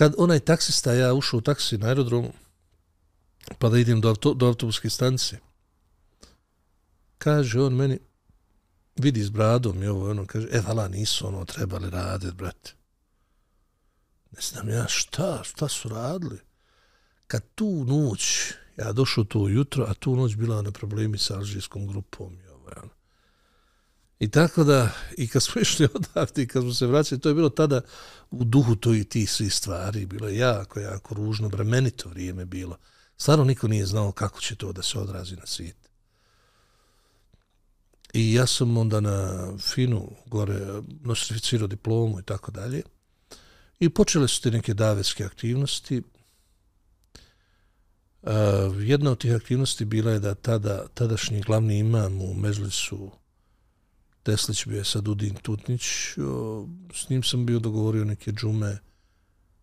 Kad onaj taksista, ja ušao u taksi na aerodromu, pa da idem do, auto, do autobuske stanice, kaže on meni, vidi s bradom i ovo ono, kaže, e, vala, nisu ono trebali raditi, brate. Ne znam ja šta, šta su radili. Kad tu noć, ja došao to jutro, a tu noć bila na problemi sa alžijskom grupom i ovo, ono. I tako da, i kad smo išli odavde, i kad smo se vraćali, to je bilo tada u duhu to i ti svi stvari, bilo je jako, jako ružno, bremenito vrijeme bilo. Stvarno niko nije znao kako će to da se odrazi na svijet. I ja sam onda na Finu gore nostrificirao diplomu i tako dalje. I počele su te neke davetske aktivnosti. Uh, jedna od tih aktivnosti bila je da tada, tadašnji glavni imam u Mezlisu Teslić bio je sad Udin Tutnić. O, s njim sam bio dogovorio neke džume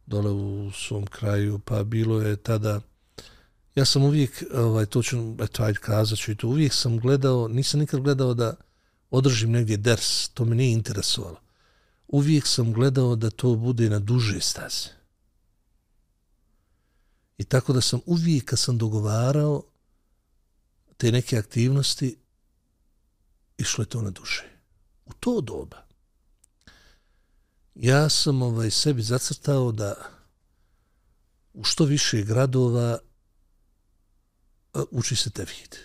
dole u svom kraju, pa bilo je tada ja sam uvijek, ovaj, to ću, eto, ajde kazat ću i to, uvijek sam gledao, nisam nikad gledao da održim negdje ders, to me nije interesovalo. Uvijek sam gledao da to bude na duže staze. I tako da sam uvijek kad sam dogovarao te neke aktivnosti, išlo je to na duše. U to doba. Ja sam ovaj sebi zacrtao da u što više gradova uči se tevhid.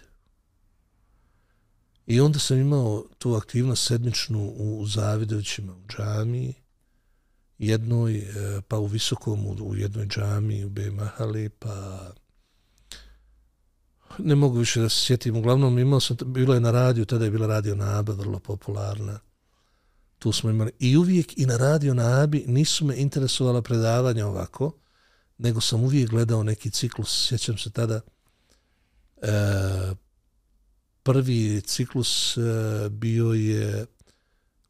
I onda sam imao tu aktivnost sedmičnu u Zavidovićima u džamiji, jednoj, e, pa u Visokom u jednoj džamiji u Bemahali, pa ne mogu više da se sjetim. Uglavnom imao sam, bilo je na radiju, tada je bila radio Naba, vrlo popularna. Tu smo imali. I uvijek i na radio Nabi nisu me interesovala predavanja ovako, nego sam uvijek gledao neki ciklus. Sjećam se tada, E, prvi ciklus e, bio je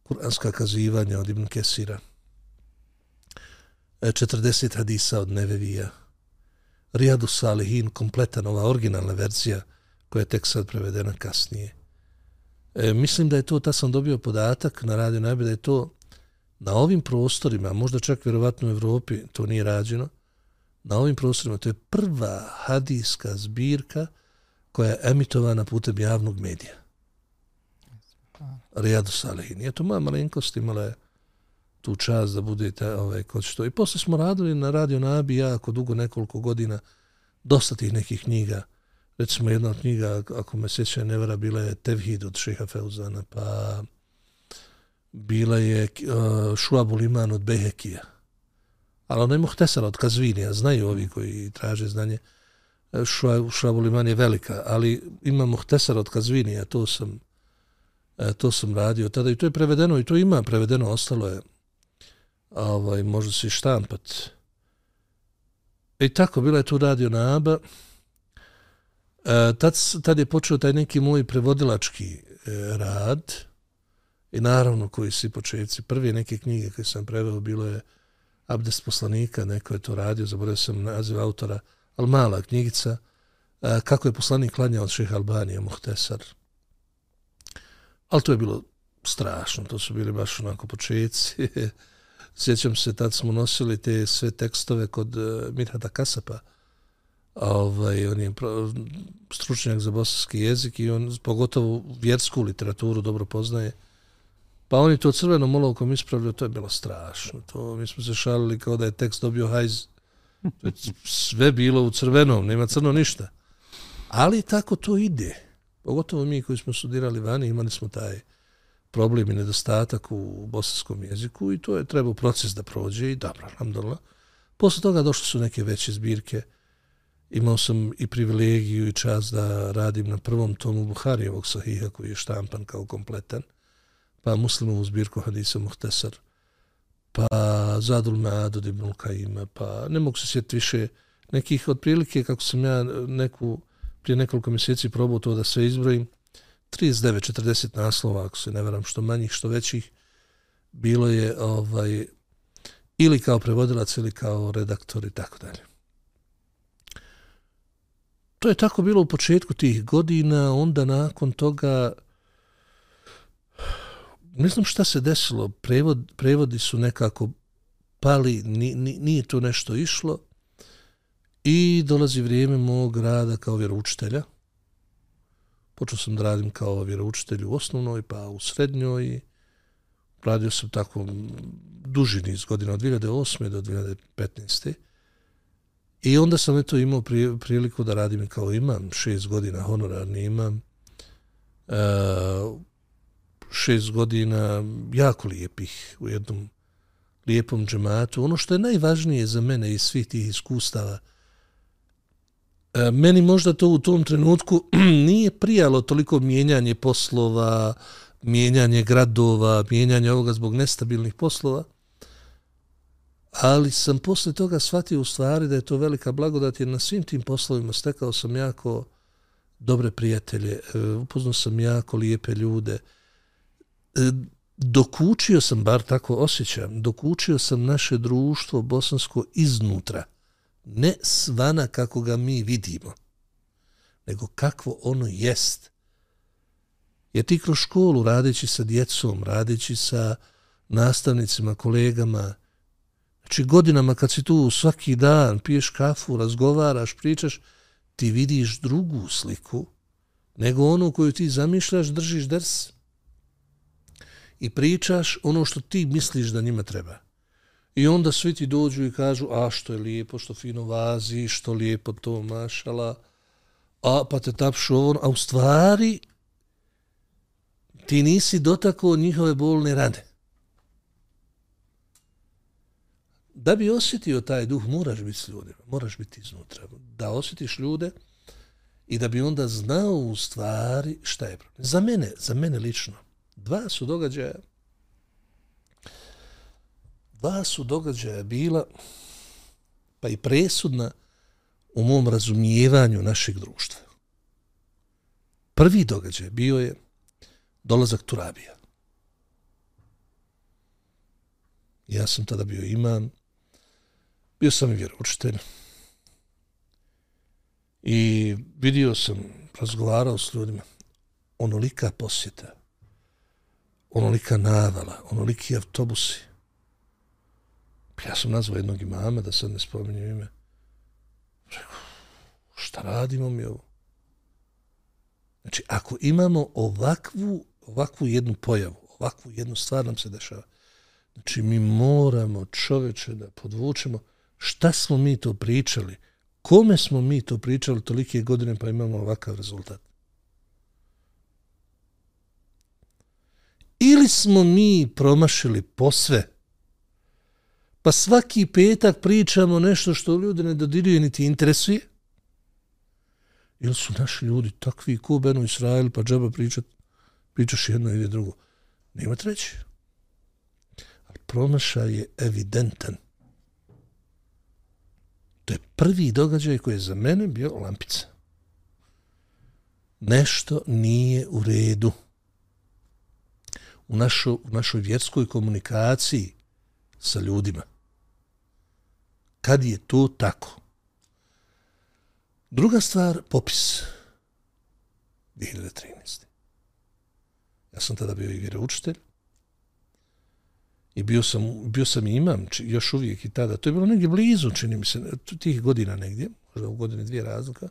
kuranska kazivanja od Ibn Kesira. E, 40 hadisa od Nevevija. Rijadu Salihin, kompletan ova originalna verzija koja je tek sad prevedena kasnije. E, mislim da je to, ta sam dobio podatak na radio najbolje, da je to na ovim prostorima, možda čak vjerovatno u Evropi, to nije rađeno, na ovim prostorima, to je prva hadijska zbirka koja je emitovana putem javnog medija. Rijadu Salihin. Je to moja malenkost imala je tu čast da budete ovaj, kod što. I posle smo radili na Radio Nabi jako dugo, nekoliko godina, dosta tih nekih knjiga. Recimo jedna od knjiga, ako me sjeća nevera, bila je Tevhid od Šeha Feuzana, pa bila je uh, Šuabul Iman od Behekija. Ali ona je muhtesara od Kazvinija, znaju ovi koji traže znanje. Eh, Šuabul Iman je velika, ali ima Muhtesara od Kazvinija, to sam, eh, to sam radio tada i to je prevedeno i to ima prevedeno, ostalo je ovaj, može se štampat. I tako, bila je tu radio na ABA. E, tad, tad je počeo taj neki moj prevodilački e, rad i naravno koji si početci. Prvi neke knjige koje sam preveo bilo je Abdest poslanika, neko je to radio, zaboravio sam naziv autora, ali mala knjigica, e, kako je poslanik klanjao od šeha Albanije, Muhtesar. Ali to je bilo strašno, to su bili baš onako početci. Sjećam se, tad smo nosili te sve tekstove kod eh, uh, Mirhada Kasapa, ovaj, on je stručnjak za bosanski jezik i on pogotovo vjersku literaturu dobro poznaje. Pa on je to crvenom olovkom ispravljao, to je bilo strašno. To, mi smo se šalili kao da je tekst dobio hajz sve bilo u crvenom, nema crno ništa. Ali tako to ide. Pogotovo mi koji smo studirali vani, imali smo taj problem i nedostatak u bosanskom jeziku i to je trebao proces da prođe i dobro, alhamdulillah. Posle toga došle su neke veće zbirke. Imao sam i privilegiju i čas da radim na prvom tomu Buharijevog sahiha koji je štampan kao kompletan. Pa muslimovu zbirku Hadisa Muhtesar pa Zadul Mead od Ibn Kaima, pa ne mogu se sjetiti više nekih otprilike, kako sam ja neku, prije nekoliko mjeseci probao to da sve izbrojim, 39-40 naslova, ako se ne veram, što manjih, što većih, bilo je ovaj ili kao prevodilac ili kao redaktor i tako dalje. To je tako bilo u početku tih godina, onda nakon toga ne znam šta se desilo, prevod, prevodi su nekako pali, ni, ni, nije to nešto išlo i dolazi vrijeme mog rada kao vjeroučitelja počeo sam da radim kao vjeroučitelj u osnovnoj, pa u srednjoj. Radio sam tako duži niz godina, od 2008. do 2015. I onda sam eto imao priliku da radim kao imam, šest godina honorarni imam. E, šest godina jako lijepih u jednom lijepom džematu. Ono što je najvažnije za mene iz svih tih iskustava, E, meni možda to u tom trenutku nije prijalo toliko mijenjanje poslova, mijenjanje gradova, mijenjanje ovoga zbog nestabilnih poslova, ali sam posle toga shvatio u stvari da je to velika blagodat jer na svim tim poslovima stekao sam jako dobre prijatelje, e, upoznao sam jako lijepe ljude, e, dokučio sam, bar tako osjećam, dokučio sam naše društvo bosansko iznutra, ne svana kako ga mi vidimo, nego kakvo ono jest. Jer ti kroz školu, radeći sa djecom, radeći sa nastavnicima, kolegama, znači godinama kad si tu svaki dan, piješ kafu, razgovaraš, pričaš, ti vidiš drugu sliku, nego onu koju ti zamišljaš, držiš drs i pričaš ono što ti misliš da njima treba. I onda svi ti dođu i kažu, a što je lijepo, što fino vazi, što lijepo to mašala, a pa te tapšu ovo, a u stvari ti nisi dotakao njihove bolne rane. Da bi osjetio taj duh, moraš biti s ljudima, moraš biti iznutra. Da osjetiš ljude i da bi onda znao u stvari šta je problem. Za mene, za mene lično, dva su događaja dva su događaja bila pa i presudna u mom razumijevanju našeg društva. Prvi događaj bio je dolazak Turabija. Ja sam tada bio imam, bio sam i vjeroučitelj i vidio sam, razgovarao s ljudima, onolika posjeta, onolika navala, onoliki autobusi. Ja sam nazvao jednog imama, da sad ne spominjem ime. Rekao, šta radimo mi ovo? Znači, ako imamo ovakvu, ovakvu jednu pojavu, ovakvu jednu stvar nam se dešava, znači mi moramo čoveče da podvučemo šta smo mi to pričali, kome smo mi to pričali tolike godine pa imamo ovakav rezultat. Ili smo mi promašili posve, pa svaki petak pričamo nešto što ljudi ne dodiruje niti interesuje, ili su naši ljudi takvi ko Benu Israel, pa džaba pričat, pričaš jedno ili drugo. Nema treće. Ali promašaj je evidentan. To je prvi događaj koji je za mene bio lampica. Nešto nije u redu. U, našo, u našoj vjerskoj komunikaciji sa ljudima. Kad je to tako? Druga stvar, popis. 2013. Ja sam tada bio i vjeroučitelj. I bio sam, bio sam i imam, či, još uvijek i tada. To je bilo negdje blizu, čini mi se, tih godina negdje, možda u godine dvije razlika.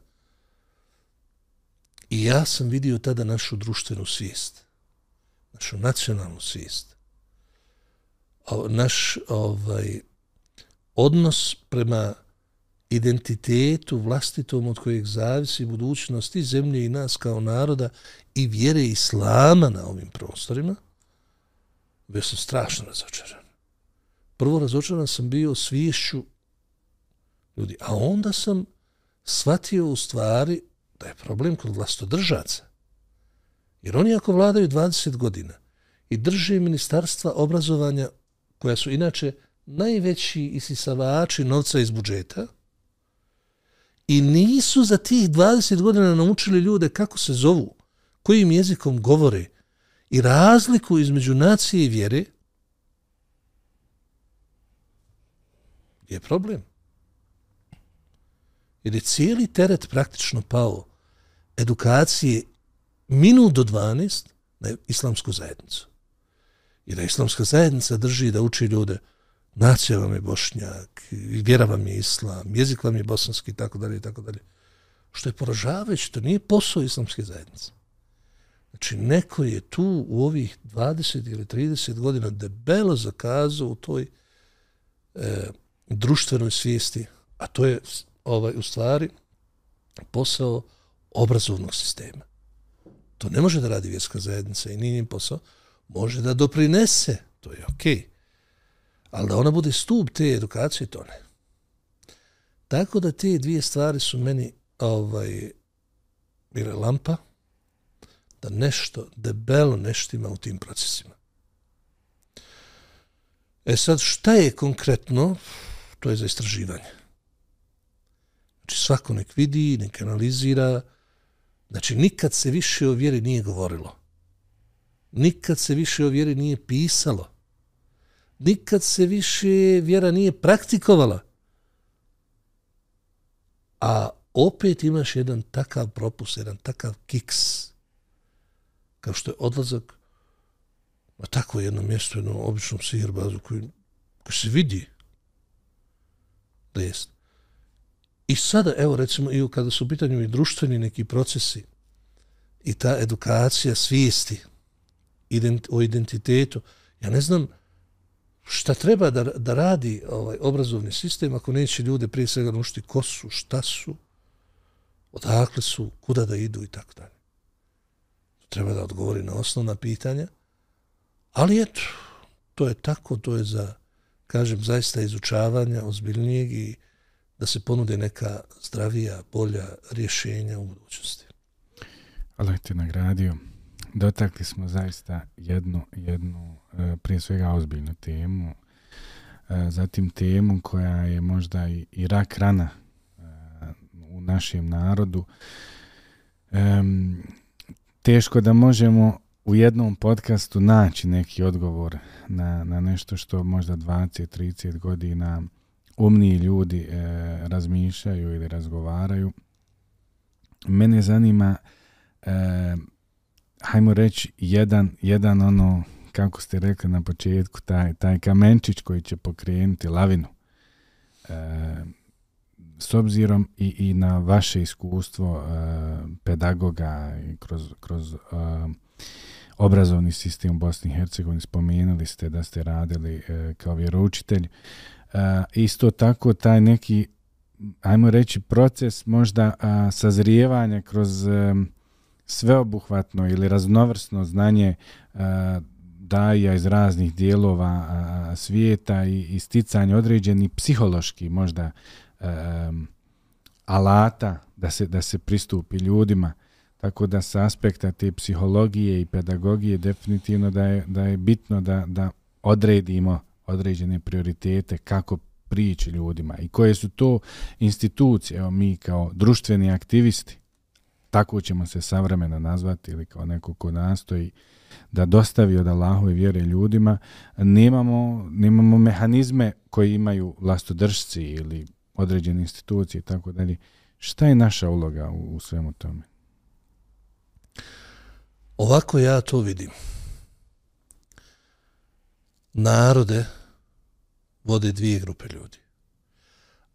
I ja sam vidio tada našu društvenu svijest, našu nacionalnu svijest, naš ovaj, odnos prema identitetu vlastitom od kojeg zavisi budućnost i zemlje i nas kao naroda i vjere islama na ovim prostorima, bio sam strašno razočaran. Prvo razočaran sam bio sviješću ljudi, a onda sam shvatio u stvari da je problem kod vlastodržaca. Jer oni ako vladaju 20 godina i drže ministarstva obrazovanja koja su inače najveći isisavači novca iz budžeta, i nisu za tih 20 godina naučili ljude kako se zovu, kojim jezikom govore i razliku između nacije i vjere, je problem. Jer je cijeli teret praktično pao edukacije minut do 12 na islamsku zajednicu. I da islamska zajednica drži da uči ljude nacija vam je bošnjak, vjera vam je islam, jezik vam je bosanski, tako dalje, tako dalje. Što je poražavajuće, to nije posao islamske zajednice. Znači, neko je tu u ovih 20 ili 30 godina debelo zakazao u toj e, društvenoj svijesti, a to je ovaj u stvari posao obrazovnog sistema. To ne može da radi vjerska zajednica i nije njim posao. Može da doprinese, to je okej. Okay. Ali da ona bude stup te edukacije, to ne. Tako da te dvije stvari su meni ovaj, bile lampa, da nešto debelo nešto ima u tim procesima. E sad, šta je konkretno? To je za istraživanje. Znači, svako nek vidi, nek analizira. Znači, nikad se više o vjeri nije govorilo. Nikad se više o vjeri nije pisalo. Nikad se više vjera nije praktikovala. A opet imaš jedan takav propus, jedan takav kiks, kao što je odlazak na takvo jedno mjesto, jednom običnom sihirbazu koji, koji se vidi da jest. I sada, evo recimo, i kada su u pitanju i društveni neki procesi i ta edukacija svijesti ident, o identitetu, ja ne znam šta treba da, da radi ovaj obrazovni sistem ako neće ljude prije svega naučiti ko su, šta su, odakle su, kuda da idu i tako dalje. Treba da odgovori na osnovna pitanja, ali eto, to je tako, to je za, kažem, zaista izučavanja ozbiljnijeg i da se ponude neka zdravija, bolja rješenja u budućnosti. Allah te nagradio. Dotakli smo zaista jednu, jednu e, prije svega ozbiljnu temu, e, zatim temu koja je možda i, i rak rana e, u našem narodu. Teško da možemo u jednom podcastu naći neki odgovor na, na nešto što možda 20-30 godina umniji ljudi e, razmišljaju ili razgovaraju. Mene zanima, e, hajmo reći, jedan, jedan ono, kako ste rekli na početku, taj, taj kamenčić koji će pokrenuti lavinu. E, s obzirom i, i na vaše iskustvo e, pedagoga i kroz, kroz e, obrazovni sistem u Bosni i Hercegovini, spomenuli ste da ste radili e, kao vjeroučitelj. E, isto tako taj neki ajmo reći proces možda a, sazrijevanja kroz E, sveobuhvatno ili raznovrsno znanje e, uh, daja iz raznih dijelova svijeta i, i sticanje određeni psihološki možda e, alata da se, da se pristupi ljudima. Tako da sa aspekta te psihologije i pedagogije definitivno da je, da je bitno da, da odredimo određene prioritete kako prići ljudima i koje su to institucije, evo mi kao društveni aktivisti, tako ćemo se savremeno nazvati ili kao neko ko nastoji da dostavi od Allahove vjere ljudima, nemamo, nemamo mehanizme koji imaju vlastodržci ili određene institucije i tako dalje. Šta je naša uloga u, u svemu tome? Ovako ja to vidim. Narode, vode dvije grupe ljudi.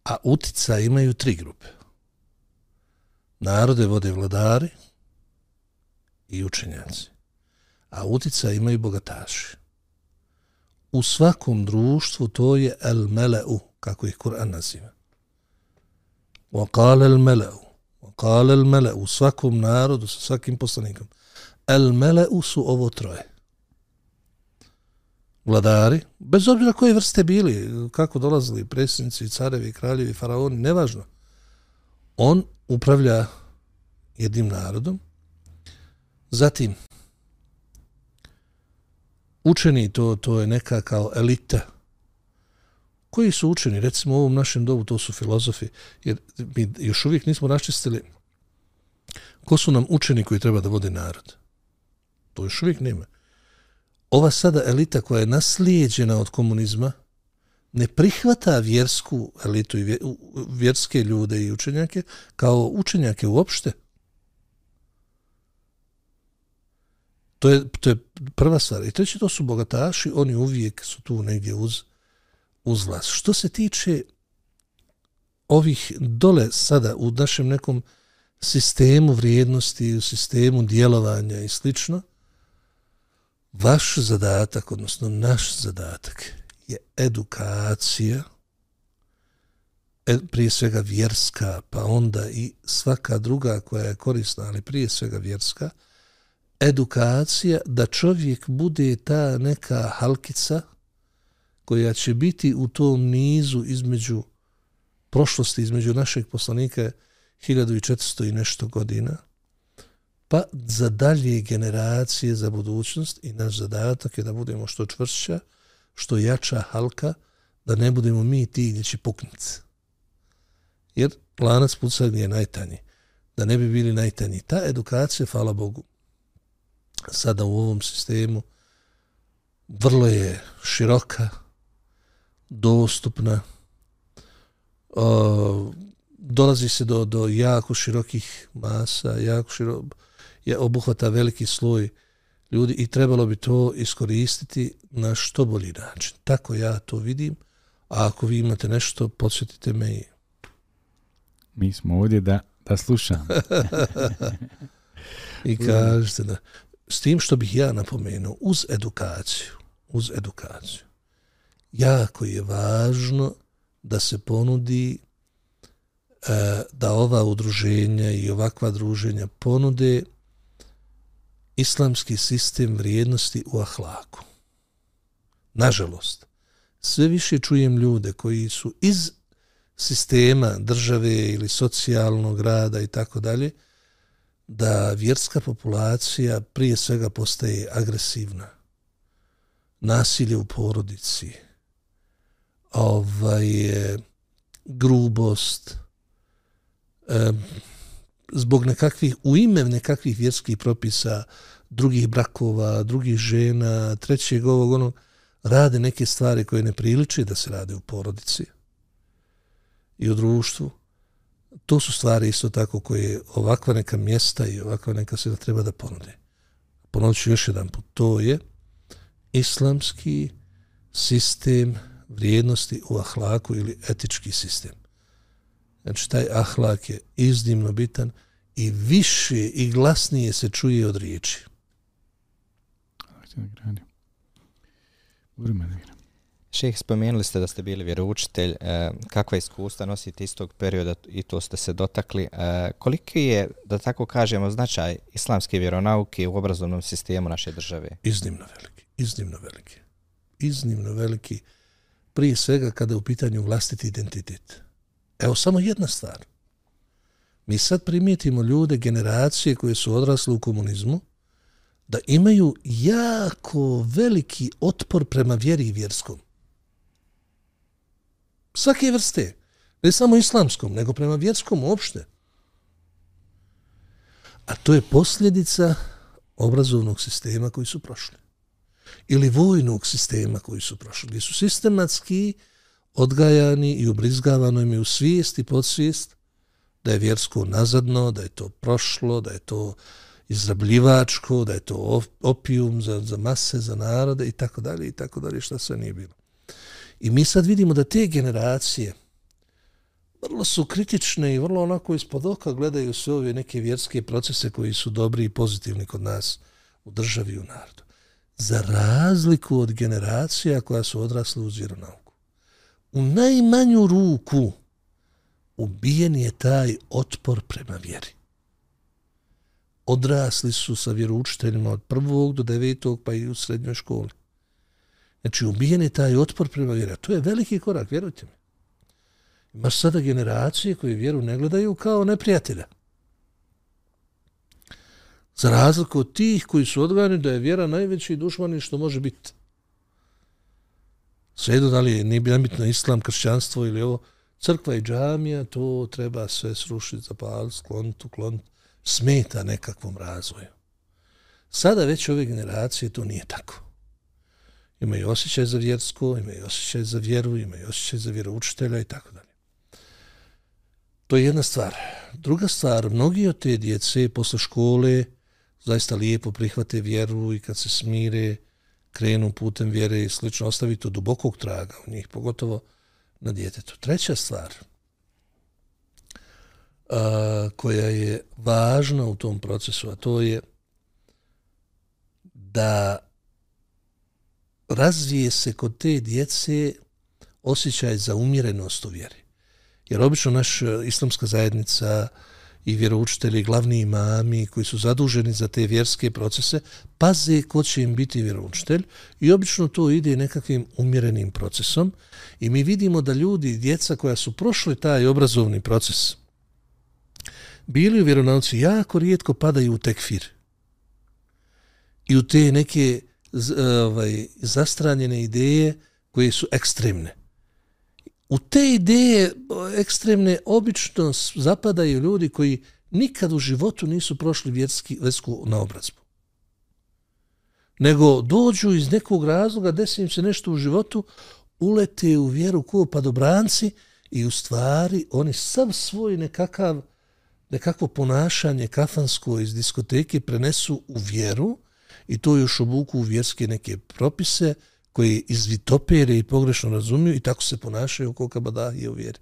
A utica imaju tri grupe. Narode vode vladari i učenjaci. A utica imaju bogataši. U svakom društvu to je el meleu, kako ih Kur'an naziva. Wa qala el meleu. Wa qala el meleu. U svakom narodu, sa svakim poslanikom. El meleu su ovo troje vladari, bez obzira koje vrste bili, kako dolazili predsjednici, carevi, kraljevi, faraoni, nevažno. On upravlja jednim narodom. Zatim, učeni, to, to je neka kao elita. Koji su učeni? Recimo u ovom našem dobu to su filozofi, jer mi još uvijek nismo raščistili ko su nam učeni koji treba da vode narod. To još uvijek nema ova sada elita koja je naslijeđena od komunizma ne prihvata vjersku elitu i vjerske ljude i učenjake kao učenjake uopšte. To je, to je prva stvar. I treće, to su bogataši, oni uvijek su tu negdje uz, uz vlast. Što se tiče ovih dole sada u našem nekom sistemu vrijednosti, u sistemu djelovanja i slično, vaš zadatak, odnosno naš zadatak je je edukacija, e, prije svega vjerska, pa onda i svaka druga koja je korisna, ali prije svega vjerska, edukacija da čovjek bude ta neka halkica koja će biti u tom nizu između prošlosti, između našeg poslanika 1400 i nešto godina, pa za dalje generacije, za budućnost i naš zadatak je da budemo što čvršća, što jača halka, da ne budemo mi ti gdje će puknici. Jer lanac pucanja je najtanji. Da ne bi bili najtanji. Ta edukacija, hvala Bogu, sada u ovom sistemu vrlo je široka, dostupna, o, dolazi se do, do jako širokih masa, jako širok, je obuhvata veliki sloj ljudi i trebalo bi to iskoristiti na što bolji način. Tako ja to vidim, a ako vi imate nešto, podsjetite me i... Mi smo ovdje da, da slušamo. I kažete da... S tim što bih ja napomenuo, uz edukaciju, uz edukaciju, jako je važno da se ponudi e, da ova udruženja i ovakva druženja ponude islamski sistem vrijednosti u ahlaku. Nažalost, sve više čujem ljude koji su iz sistema države ili socijalnog rada i tako dalje, da vjerska populacija prije svega postaje agresivna. Nasilje u porodici, ovaj, grubost, zbog nekakvih, u ime nekakvih vjerskih propisa, drugih brakova, drugih žena, trećeg ovog, onog, rade neke stvari koje ne priliče da se rade u porodici i u društvu. To su stvari isto tako koje ovakva neka mjesta i ovakva neka se da treba da ponude. Ponovit ću još jedan put. To je islamski sistem vrijednosti u ahlaku ili etički sistem. Znači, taj ahlak je iznimno bitan i više i glasnije se čuje od riječi. Šeh, spomenuli ste da ste bili vjeroučitelj. E, kakva iskustva nosite iz tog perioda i to ste se dotakli. E, koliki je, da tako kažemo, značaj islamske vjeronauke u obrazovnom sistemu naše države? Iznimno veliki. Iznimno veliki. Iznimno veliki. Prije svega kada je u pitanju vlastiti identitet. Evo samo jedna stvar. Mi sad primijetimo ljude, generacije koje su odrasle u komunizmu, da imaju jako veliki otpor prema vjeri i vjerskom. Svake vrste. Ne samo islamskom, nego prema vjerskom uopšte. A to je posljedica obrazovnog sistema koji su prošli. Ili vojnog sistema koji su prošli. Gdje su sistematski odgajani i ubrizgavano im je u svijest i podsvijest da je vjersko nazadno, da je to prošlo, da je to izrabljivačko, da je to opijum za, za mase, za narode i tako dalje i tako dalje, što sve nije bilo. I mi sad vidimo da te generacije vrlo su kritične i vrlo onako ispod oka gledaju sve ove neke vjerske procese koji su dobri i pozitivni kod nas u državi i u narodu. Za razliku od generacija koja su odrasle uz vjeronauku. U najmanju ruku ubijen je taj otpor prema vjeri. Odrasli su sa vjeroučiteljima od prvog do devetog pa i u srednjoj školi. Znači, ubijen je taj otpor prema vjeri. To je veliki korak, vjerujte mi. Imaš sada generacije koje vjeru ne gledaju kao neprijatelja. Za razliku od tih koji su odgajani da je vjera najveći dušman što može biti. Svedo da li je nebitno islam, kršćanstvo ili ovo, crkva i džamija, to treba sve srušiti, zapaliti, skloniti, ukloniti, smeta nekakvom razvoju. Sada već ove generacije to nije tako. Imaju osjećaj za vjersko, imaju osjećaj za vjeru, imaju osjećaj za vjeroučitelja i tako dalje. To je jedna stvar. Druga stvar, mnogi od te djece posle škole zaista lijepo prihvate vjeru i kad se smire, krenu putem vjere i slično, ostavi to dubokog traga u njih, pogotovo na djetetu. Treća stvar, a, koja je važna u tom procesu, a to je da razvije se kod te djece osjećaj za umjerenost u vjeri. Jer obično naša islamska zajednica i vjeroučitelji, glavni imami koji su zaduženi za te vjerske procese, paze ko će im biti vjeroučitelj i obično to ide nekakvim umjerenim procesom i mi vidimo da ljudi, djeca koja su prošli taj obrazovni proces, bili u vjeronauci, jako rijetko padaju u tekfir i u te neke ovaj, zastranjene ideje koje su ekstremne u te ideje e, ekstremne obično zapadaju ljudi koji nikad u životu nisu prošli vjerski, vjersku naobrazbu. Nego dođu iz nekog razloga, desi im se nešto u životu, ulete u vjeru ko padobranci i u stvari oni sav svoj nekakav, nekakvo ponašanje kafansko iz diskoteke prenesu u vjeru i to još obuku u vjerske neke propise, koji izvitopere i pogrešno razumiju i tako se ponašaju oko kabadahije u vjeri.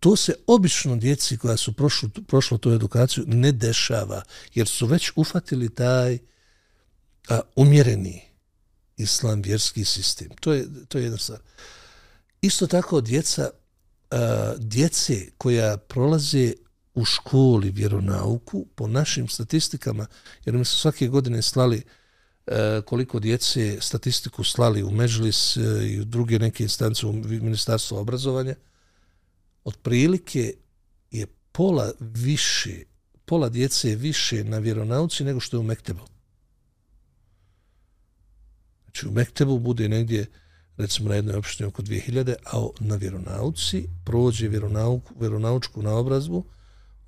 To se obično djeci koja su prošlo, prošlo tu edukaciju ne dešava, jer su već ufatili taj a, umjereni islam vjerski sistem. To je, to je jedna stvar. Isto tako djeca, a, djece koja prolaze u školi vjeronauku, po našim statistikama, jer mi su svake godine slali E, E, koliko djece statistiku slali u Međlis e, i u druge neke instance u Ministarstvo obrazovanja, otprilike je pola više, pola djece je više na vjeronauci nego što je u Mektebu. Znači u Mektebu bude negdje, recimo na jednoj opštini oko 2000, a na vjeronauci prođe vjeronauku, vjeronaučku naobrazbu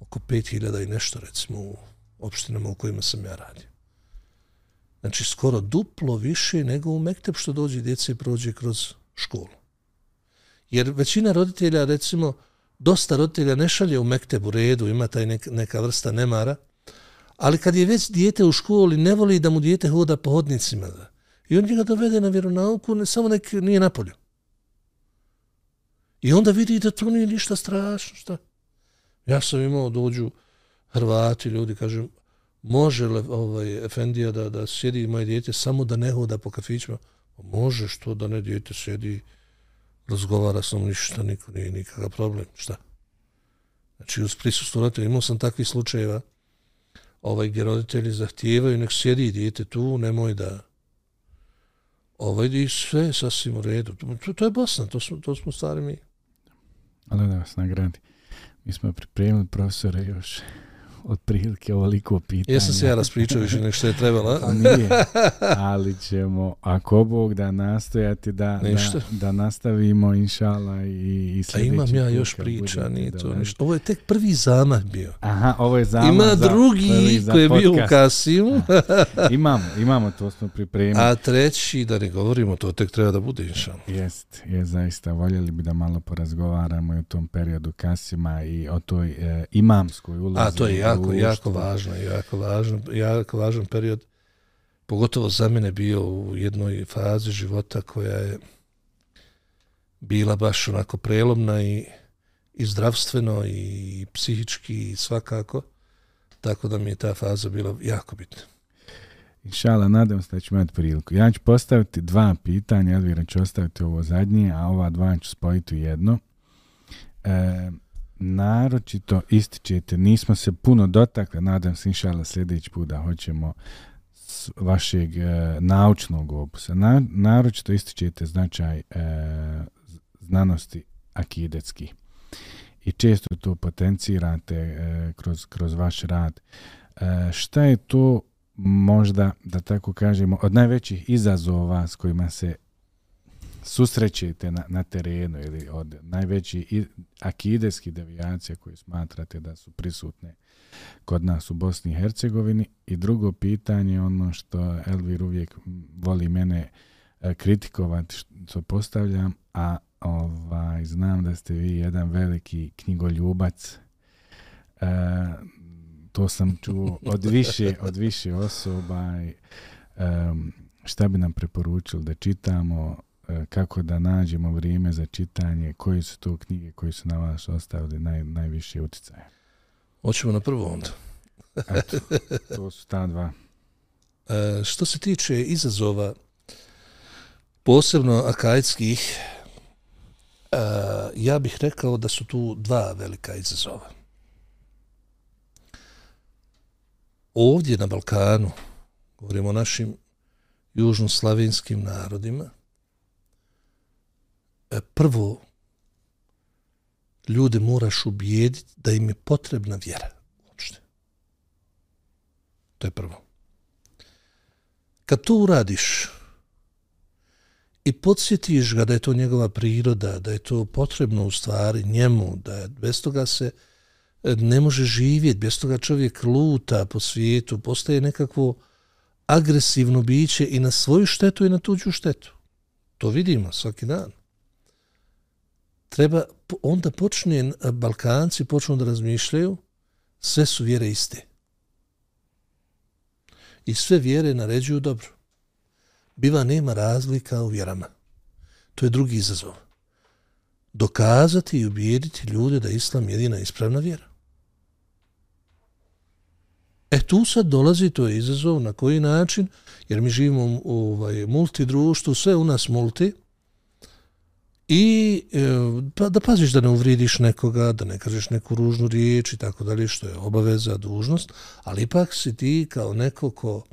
oko 5000 i nešto, recimo u opštinama u kojima sam ja radio. Znači, skoro duplo više nego u Mekteb što dođe djece i prođe kroz školu. Jer većina roditelja, recimo, dosta roditelja ne šalje u Mekteb u redu, ima taj neka, vrsta nemara, ali kad je već dijete u školi, ne voli da mu dijete hoda po hodnicima. Da. I on njega dovede na vjeronauku, ne, samo nek nije na polju. I onda vidi da to nije ništa strašno. Šta? Ja sam imao dođu Hrvati, ljudi, kažem, može li ovaj, Efendija da, da sjedi moje dijete samo da ne hoda po kafićima? Pa može što da ne dijete sjedi, razgovara sam ništa, niko nije nikakav problem. Šta? Znači, uz prisustu roditelja imao sam takvi slučajeva ovaj, gdje roditelji zahtijevaju, nek sjedi dijete tu, nemoj da ovaj, i sve sasvim u redu. To, to je Bosna, to smo, to smo stari mi. Ali da vas nagradi. Mi smo pripremili profesore još otprilike ovoliko pitanja. Jesam se ja raspričao više nek što je trebalo. Nije, ali ćemo, ako Bog da nastojati da, da, da nastavimo, inšala, i, i sljedeći A imam ja još priča, nije to ništa. Ovo je tek prvi zamah bio. Aha, ovo je zamah Ima za, drugi za koji je bio u Kasimu. imamo, imamo, to smo pripremili. A treći, da ne govorimo, to tek treba da bude, inšala. Jest, je zaista, voljeli bi da malo porazgovaramo i o tom periodu Kasima i o toj e, imamskoj ulozi. A to je ja jako, jako važno, jako važno, jako važan period, pogotovo za mene bio u jednoj fazi života koja je bila baš onako prelomna i, i zdravstveno i psihički i svakako, tako da mi je ta faza bila jako bitna. Inšala, nadam se da ću imati priliku. Ja ću postaviti dva pitanja, Elvira će ostaviti ovo zadnje, a ova dva ću spojiti u jedno. E, naročito ističete, nismo se puno dotakli, nadam se inšala sljedeći put da hoćemo s vašeg e, naučnog opusa. Na, naročito ističete značaj e, znanosti akidetski i često to potencirate e, kroz, kroz vaš rad. E, šta je to možda, da tako kažemo, od najvećih izazova s kojima se susrećete na, na terenu ili od najveći akideski devijacija koje smatrate da su prisutne kod nas u Bosni i Hercegovini? I drugo pitanje ono što Elvir uvijek voli mene e, kritikovati što postavljam a ovaj znam da ste vi jedan veliki knjigoljubac. E, to sam čuo od više od više osoba i, e, šta bi nam preporučili da čitamo kako da nađemo vrijeme za čitanje, koje su to knjige koje su na vas ostavili naj, najviše utjecaje? Hoćemo na prvo onda. Eto, to su ta dva. E, što se tiče izazova, posebno akajskih, e, ja bih rekao da su tu dva velika izazova. Ovdje na Balkanu, govorimo o našim južnoslavenskim narodima, e, E, prvo ljude moraš ubijediti da im je potrebna vjera. Uopšte. To je prvo. Kad to uradiš i podsjetiš ga da je to njegova priroda, da je to potrebno u stvari njemu, da je bez toga se e, ne može živjeti, bez toga čovjek luta po svijetu, postaje nekakvo agresivno biće i na svoju štetu i na tuđu štetu. To vidimo svaki dan. Treba, onda počne, eh, Balkanci počnu da razmišljaju, sve su vjere iste. I sve vjere naređuju dobro. Biva nema razlika u vjerama. To je drugi izazov. Dokazati i ubijediti ljude da islam jedina ispravna vjera. E tu sad dolazi to je izazov na koji način, jer mi živimo u ovaj, multidruštvu, sve u nas multi, i e, pa da paziš da ne uvridiš nekoga, da ne kažeš neku ružnu riječ i tako dalje, što je obaveza, dužnost, ali ipak si ti kao neko ko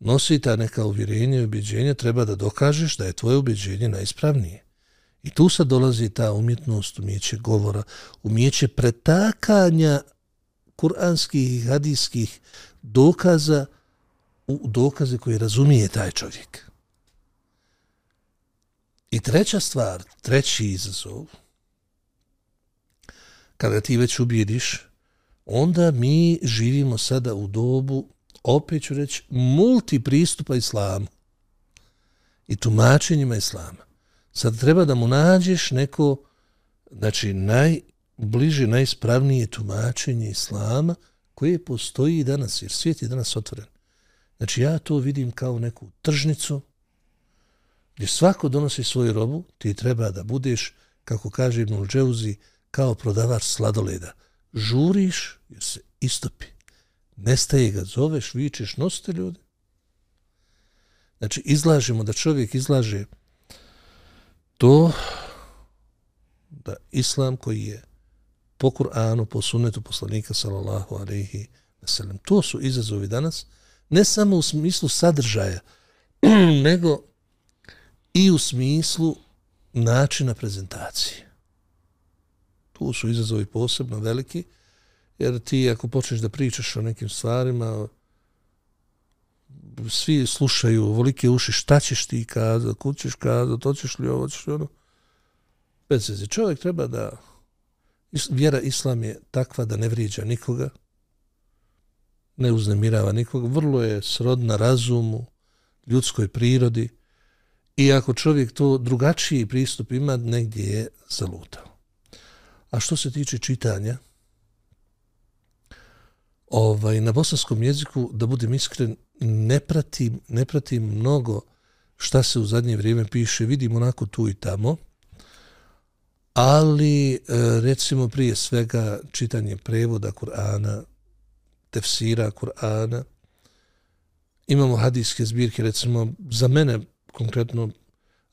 nosi ta neka uvjerenja i ubjeđenja, treba da dokažeš da je tvoje ubjeđenje najispravnije. I tu sad dolazi ta umjetnost, umjeće govora, umjeće pretakanja kuranskih i hadijskih dokaza u dokaze koje razumije taj čovjek. I treća stvar, treći izazov, kada ti već ubijediš, onda mi živimo sada u dobu, opet ću reći, multipristupa islamu i tumačenjima islama. Sad treba da mu nađeš neko, znači, naj, bliže najspravnije tumačenje islama koje postoji danas, jer svijet je danas otvoren. Znači ja to vidim kao neku tržnicu gdje svako donosi svoju robu, ti treba da budeš, kako kaže Ibn Džeuzi, kao prodavač sladoleda. Žuriš jer se istopi. Nestaje ga, zoveš, vičeš, nosite ljude. Znači izlažemo da čovjek izlaže to da islam koji je po Kur'anu, po sunnetu poslanika sallallahu alaihi wasallam. To su izazovi danas, ne samo u smislu sadržaja, nego i u smislu načina prezentacije. Tu su izazovi posebno veliki, jer ti ako počneš da pričaš o nekim stvarima, svi slušaju volike uši, šta ćeš ti kazati, kud ćeš kazati, to ćeš li ovo, ćeš li ono. Bez veze, čovjek treba da vjera islam je takva da ne vrijeđa nikoga, ne uznemirava nikoga, vrlo je srodna razumu, ljudskoj prirodi i ako čovjek to drugačiji pristup ima, negdje je zalutao. A što se tiče čitanja, ovaj, na bosanskom jeziku, da budem iskren, ne pratim, ne pratim mnogo šta se u zadnje vrijeme piše, vidim onako tu i tamo, ali e, recimo prije svega čitanje prevoda Kur'ana, tefsira Kur'ana, imamo hadijske zbirke, recimo za mene konkretno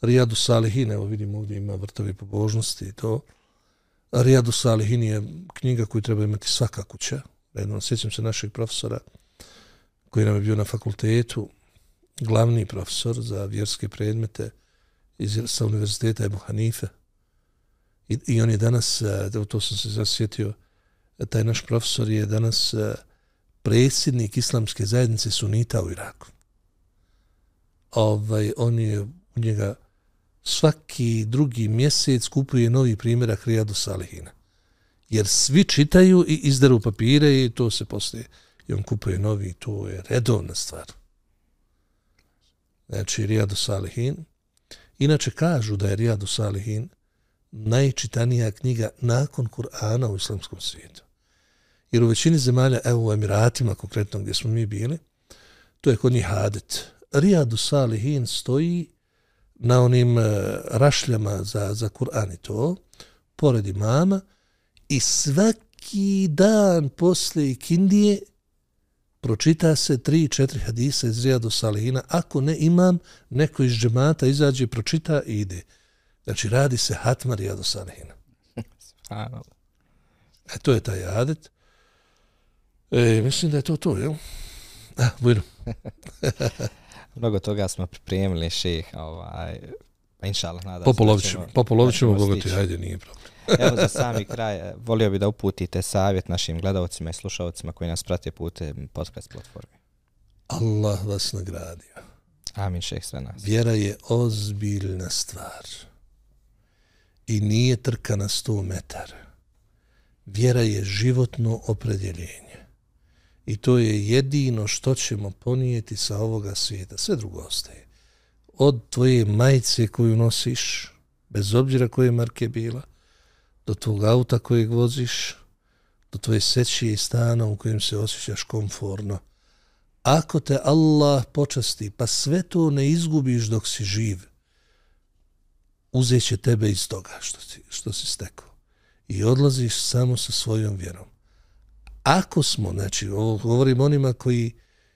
Rijadu Salihin, evo vidimo ovdje ima vrtovi pobožnosti i to, Rijadu Salihin je knjiga koju treba imati svaka kuća, jedno, sjećam se našeg profesora koji nam je bio na fakultetu, glavni profesor za vjerske predmete iz, sa univerziteta Ebu Hanife, I, I on je danas, e, to sam se zasjetio, taj naš profesor je danas predsjednik islamske zajednice sunita u Iraku. Ovaj, on je u njega svaki drugi mjesec kupuje novi primjerak Rijadu Salihina. Jer svi čitaju i izdaru papire i to se poslije. I on kupuje novi, to je redovna stvar. Znači, Rijadu Salihin. Inače kažu da je Rijadu Salihin najčitanija knjiga nakon Kur'ana u islamskom svijetu. Jer u većini zemalja, evo u Emiratima konkretno gdje smo mi bili, to je kod njih hadet. Rijadu Salihin stoji na onim uh, rašljama za, za Kur'an i to, pored imama, i svaki dan posle ikindije pročita se tri, četiri hadisa iz Rijadu Salihina. Ako ne imam, neko iz džemata izađe, pročita i ide. Znači, radi se hatma Rijadu Salihina. e, to je taj adet. E, mislim da je to to, jel? Ah, bujno. Mnogo toga smo pripremili ših, ovaj, pa inša Allah, nadam Popolović ćemo, popolović ćemo bogati, ajde, nije problem. Evo za sami kraj, eh, volio bi da uputite savjet našim gledalcima i slušalcima koji nas prate putem podcast platforme. Allah vas nagradio. Amin, šeh, sve nas. Vjera je ozbiljna stvar. I nije trka na sto metara. Vjera je životno opredjeljenje. I to je jedino što ćemo ponijeti sa ovoga svijeta. Sve drugo ostaje. Od tvoje majice koju nosiš, bez obzira koje marke bila, do tvog auta kojeg voziš, do tvoje sećije i stana u kojem se osjećaš komforno. Ako te Allah počasti, pa sve to ne izgubiš dok si živ, uzet će tebe iz toga što si, što si stekao. I odlaziš samo sa svojom vjerom. Ako smo, znači, govorim onima koji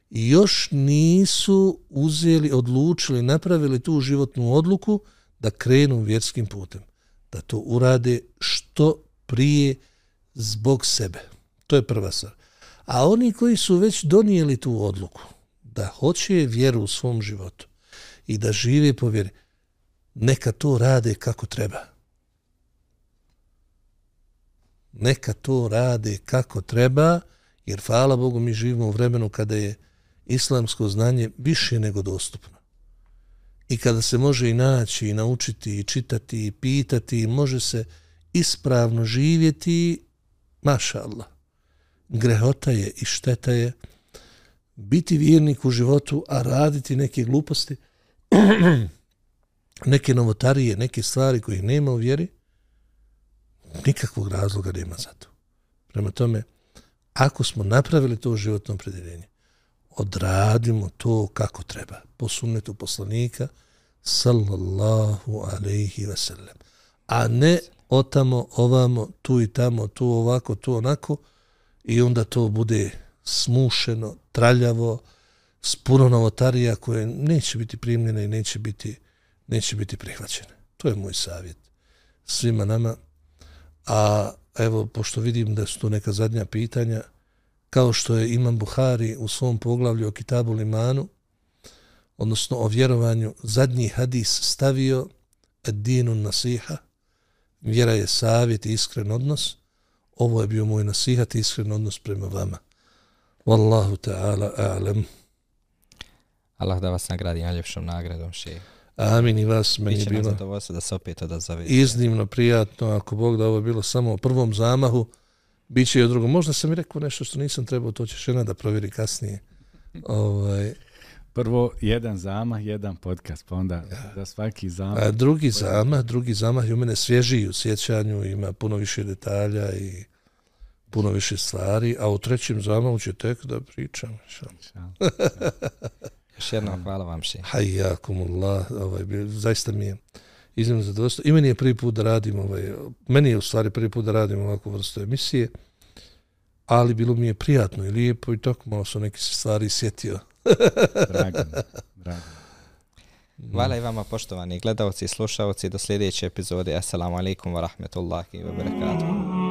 još nisu uzeli, odlučili, napravili tu životnu odluku da krenu vjerskim putem da to urade što prije zbog sebe. To je prva stvar. A oni koji su već donijeli tu odluku da hoće vjeru u svom životu i da žive po vjeri, neka to rade kako treba. Neka to rade kako treba, jer hvala Bogu mi živimo u vremenu kada je islamsko znanje više nego dostupno. I kada se može i naći i naučiti i čitati i pitati i može se ispravno živjeti maša Allah grehota je i šteta je biti vjernik u životu a raditi neke gluposti neke novotarije neke stvari koje nema u vjeri nikakvog razloga nema za to. Prema tome ako smo napravili to životno opredeljenje, odradimo to kako treba po sunnetu poslanika sallallahu alaihi ve sellem a ne otamo ovamo tu i tamo tu ovako tu onako i onda to bude smušeno traljavo s puno novotarija koje neće biti primljene i neće biti neće biti prihvaćene. To je moj savjet svima nama a evo pošto vidim da su to neka zadnja pitanja kao što je Imam Buhari u svom poglavlju o Kitabu Limanu, odnosno o vjerovanju, zadnji hadis stavio dinu nasiha, vjera je savjet i iskren odnos, ovo je bio moj nasihat i iskren odnos prema vama. Wallahu ta'ala a'lam. Allah da vas nagradi najljepšom nagradom šeha. Amin i vas meni Biće bilo. Da se opet odazove. Iznimno prijatno, ako Bog da ovo je bilo samo u prvom zamahu, Biće i o drugom. Možda sam mi rekao nešto što nisam trebao, to će žena da provjeri kasnije. ovaj. Prvo, jedan zamah, jedan podcast, pa onda ja. za svaki zamah. A drugi zamah, drugi zamah je u mene svježiji u sjećanju, ima puno više detalja i puno više stvari, a u trećem zamahu će tek da pričam. Još jednom hvala vam še. Hajakumullah, ovaj, zaista mi je iznimno zadovoljstvo. I meni je prvi put da radim, ovaj, meni je u stvari prvi put da radim ovakvu vrstu emisije, ali bilo mi je prijatno i lijepo i tako malo su neke stvari sjetio. drago, drago. Hvala i vama poštovani gledalci i slušalci do sljedeće epizode. Assalamu alaikum wa rahmetullahi wa barakatuh.